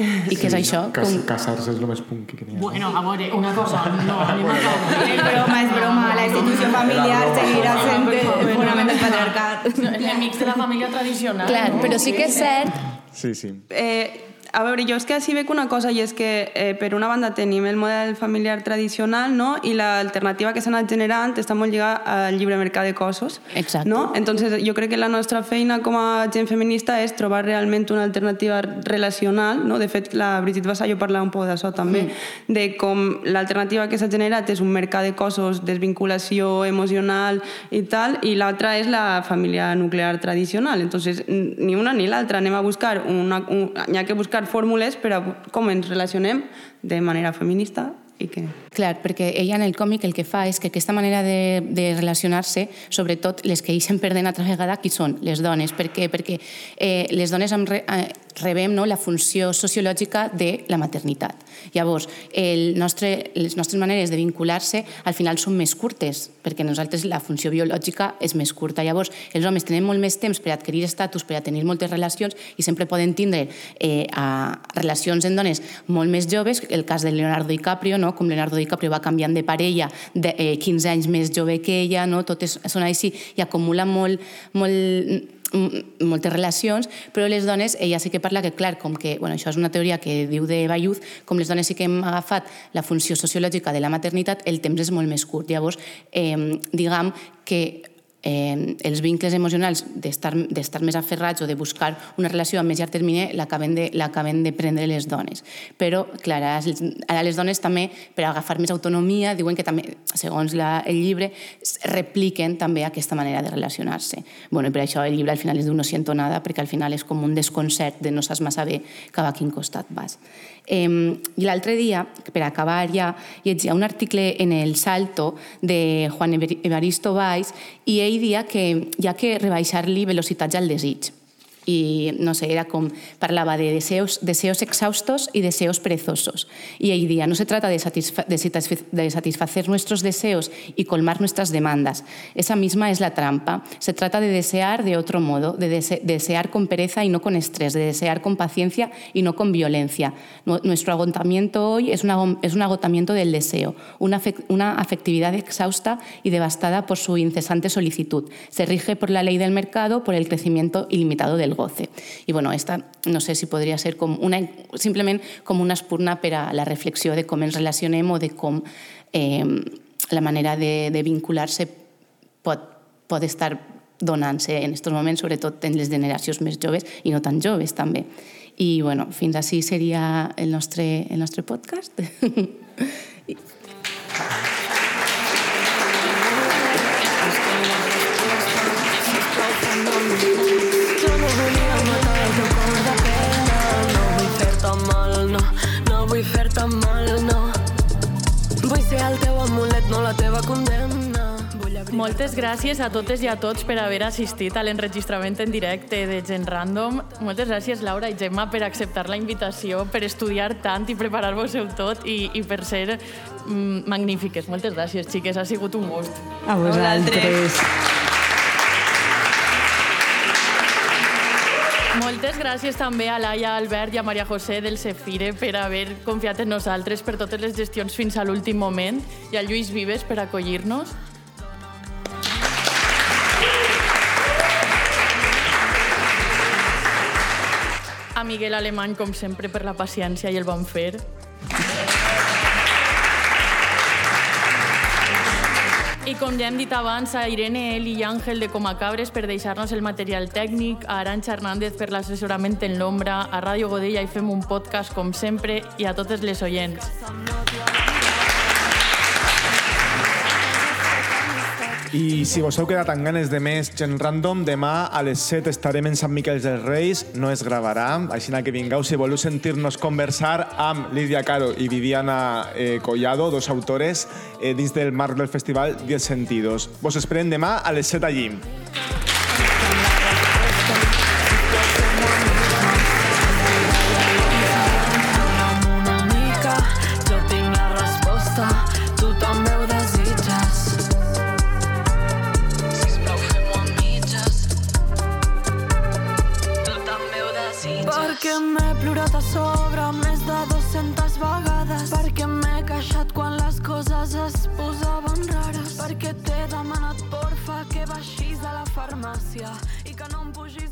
I què és això? Cas, Com... Casar-se és el més punky que n'hi ha. Bueno, a veure, una cosa, no, a És broma, és broma. La institució familiar seguirà sent el fonament del patriarcat. Enemics de la família tradicional. Clar, però sí que és cert Sí, sí. Eh, a veure, jo és que així veig una cosa i és que eh, per una banda tenim el model familiar tradicional no? i l'alternativa que s'ha anat generant està molt lligada al llibre mercat de cossos. Exacte. No? Entonces, jo crec que la nostra feina com a gent feminista és trobar realment una alternativa relacional. No? De fet, la Brigitte Vassallo parla un poc d'això també, mm. de com l'alternativa que s'ha generat és un mercat de cossos, desvinculació emocional i tal, i l'altra és la família nuclear tradicional. Entonces, ni una ni l'altra. Anem a buscar una, un, hi ha que buscar fórmules per a com ens relacionem de manera feminista i que... Clar, perquè ella en el còmic el que fa és que aquesta manera de, de relacionar-se, sobretot les que eixen perdent altra vegada, qui són? Les dones. Per què? Perquè eh, les dones em re, eh, rebem no, la funció sociològica de la maternitat. Llavors, el nostre, les nostres maneres de vincular-se al final són més curtes, perquè nosaltres la funció biològica és més curta. Llavors, els homes tenen molt més temps per adquirir estatus, per a tenir moltes relacions i sempre poden tindre eh, a relacions en dones molt més joves, el cas de Leonardo DiCaprio, no? com Leonardo DiCaprio va canviant de parella de eh, 15 anys més jove que ella, no? totes són així i acumula molt, molt moltes relacions, però les dones, ella sí que parla que, clar, com que, bueno, això és una teoria que diu de Bayuz, com les dones sí que hem agafat la funció sociològica de la maternitat, el temps és molt més curt. Llavors, eh, diguem que eh, els vincles emocionals d'estar més aferrats o de buscar una relació a més llarg termini l'acaben de, de prendre les dones. Però, clar, ara les dones també, per agafar més autonomia, diuen que també, segons la, el llibre, repliquen també aquesta manera de relacionar-se. Bueno, i per això el llibre al final és diu no siento nada, perquè al final és com un desconcert de no saps massa bé cap a quin costat vas. Eh, I l'altre dia, per acabar ja, llegia un article en el Salto de Juan Evaristo Valls i ell dia que hi ha que rebaixar-li velocitats al desig i no sé, era com, parlava de deseos, deseos exhaustos y deseos perezosos. Y ell dia, no se trata de, satisfa de, de satisfacer nuestros deseos y colmar nuestras demandas. Esa misma es la trampa. Se trata de desear de otro modo, de dese desear con pereza y no con estrés, de desear con paciencia y no con violencia. Nuestro agotamiento hoy es, una, es un agotamiento del deseo, una, una afectividad exhausta y devastada por su incesante solicitud. Se rige por la ley del mercado, por el crecimiento ilimitado del goce. I bueno, esta no sé si podria ser com una, simplement com una espurna per a la reflexió de com ens relacionem o de com eh, la manera de, de vincular-se pot, pot estar donant-se en aquests moments, sobretot en les generacions més joves i no tan joves també. I bueno, fins així seria el nostre, el nostre podcast. tan mal, no. Vull ser el teu amulet, no la teva condemna. Moltes gràcies a totes i a tots per haver assistit a l'enregistrament en directe de Gen Random. Moltes gràcies, Laura i Gemma, per acceptar la invitació, per estudiar tant i preparar-vos-ho tot i, i per ser mm, magnífiques. Moltes gràcies, xiques. Ha sigut un gust. A vosaltres. Moltes gràcies també a Laia Albert i a Maria José del Cefire per haver confiat en nosaltres per totes les gestions fins a l'últim moment i a Lluís Vives per acollir-nos. A Miguel Alemany, com sempre, per la paciència i el bon fer. I com ja hem dit abans, a Irene, Eli i Àngel de Comacabres per deixar-nos el material tècnic, a Aranxa Hernández per l'assessorament en l'ombra, a Ràdio Godella i fem un podcast com sempre i a totes les oients. I si vos heu quedat amb ganes de més gent random, demà a les 7 estarem en Sant Miquel dels Reis, no es gravarà, així que vingueu si voleu sentir-nos conversar amb Lídia Caro i Viviana eh, Collado, dos autores, eh, dins del marc del festival 10 Sentidos. Vos esperem demà a les 7 allí. sobre més de 200 vegades. Perquè m'he queixat quan les coses es posaven rares. Perquè t'he demanat porfa que baixis de la farmàcia i que no em pugis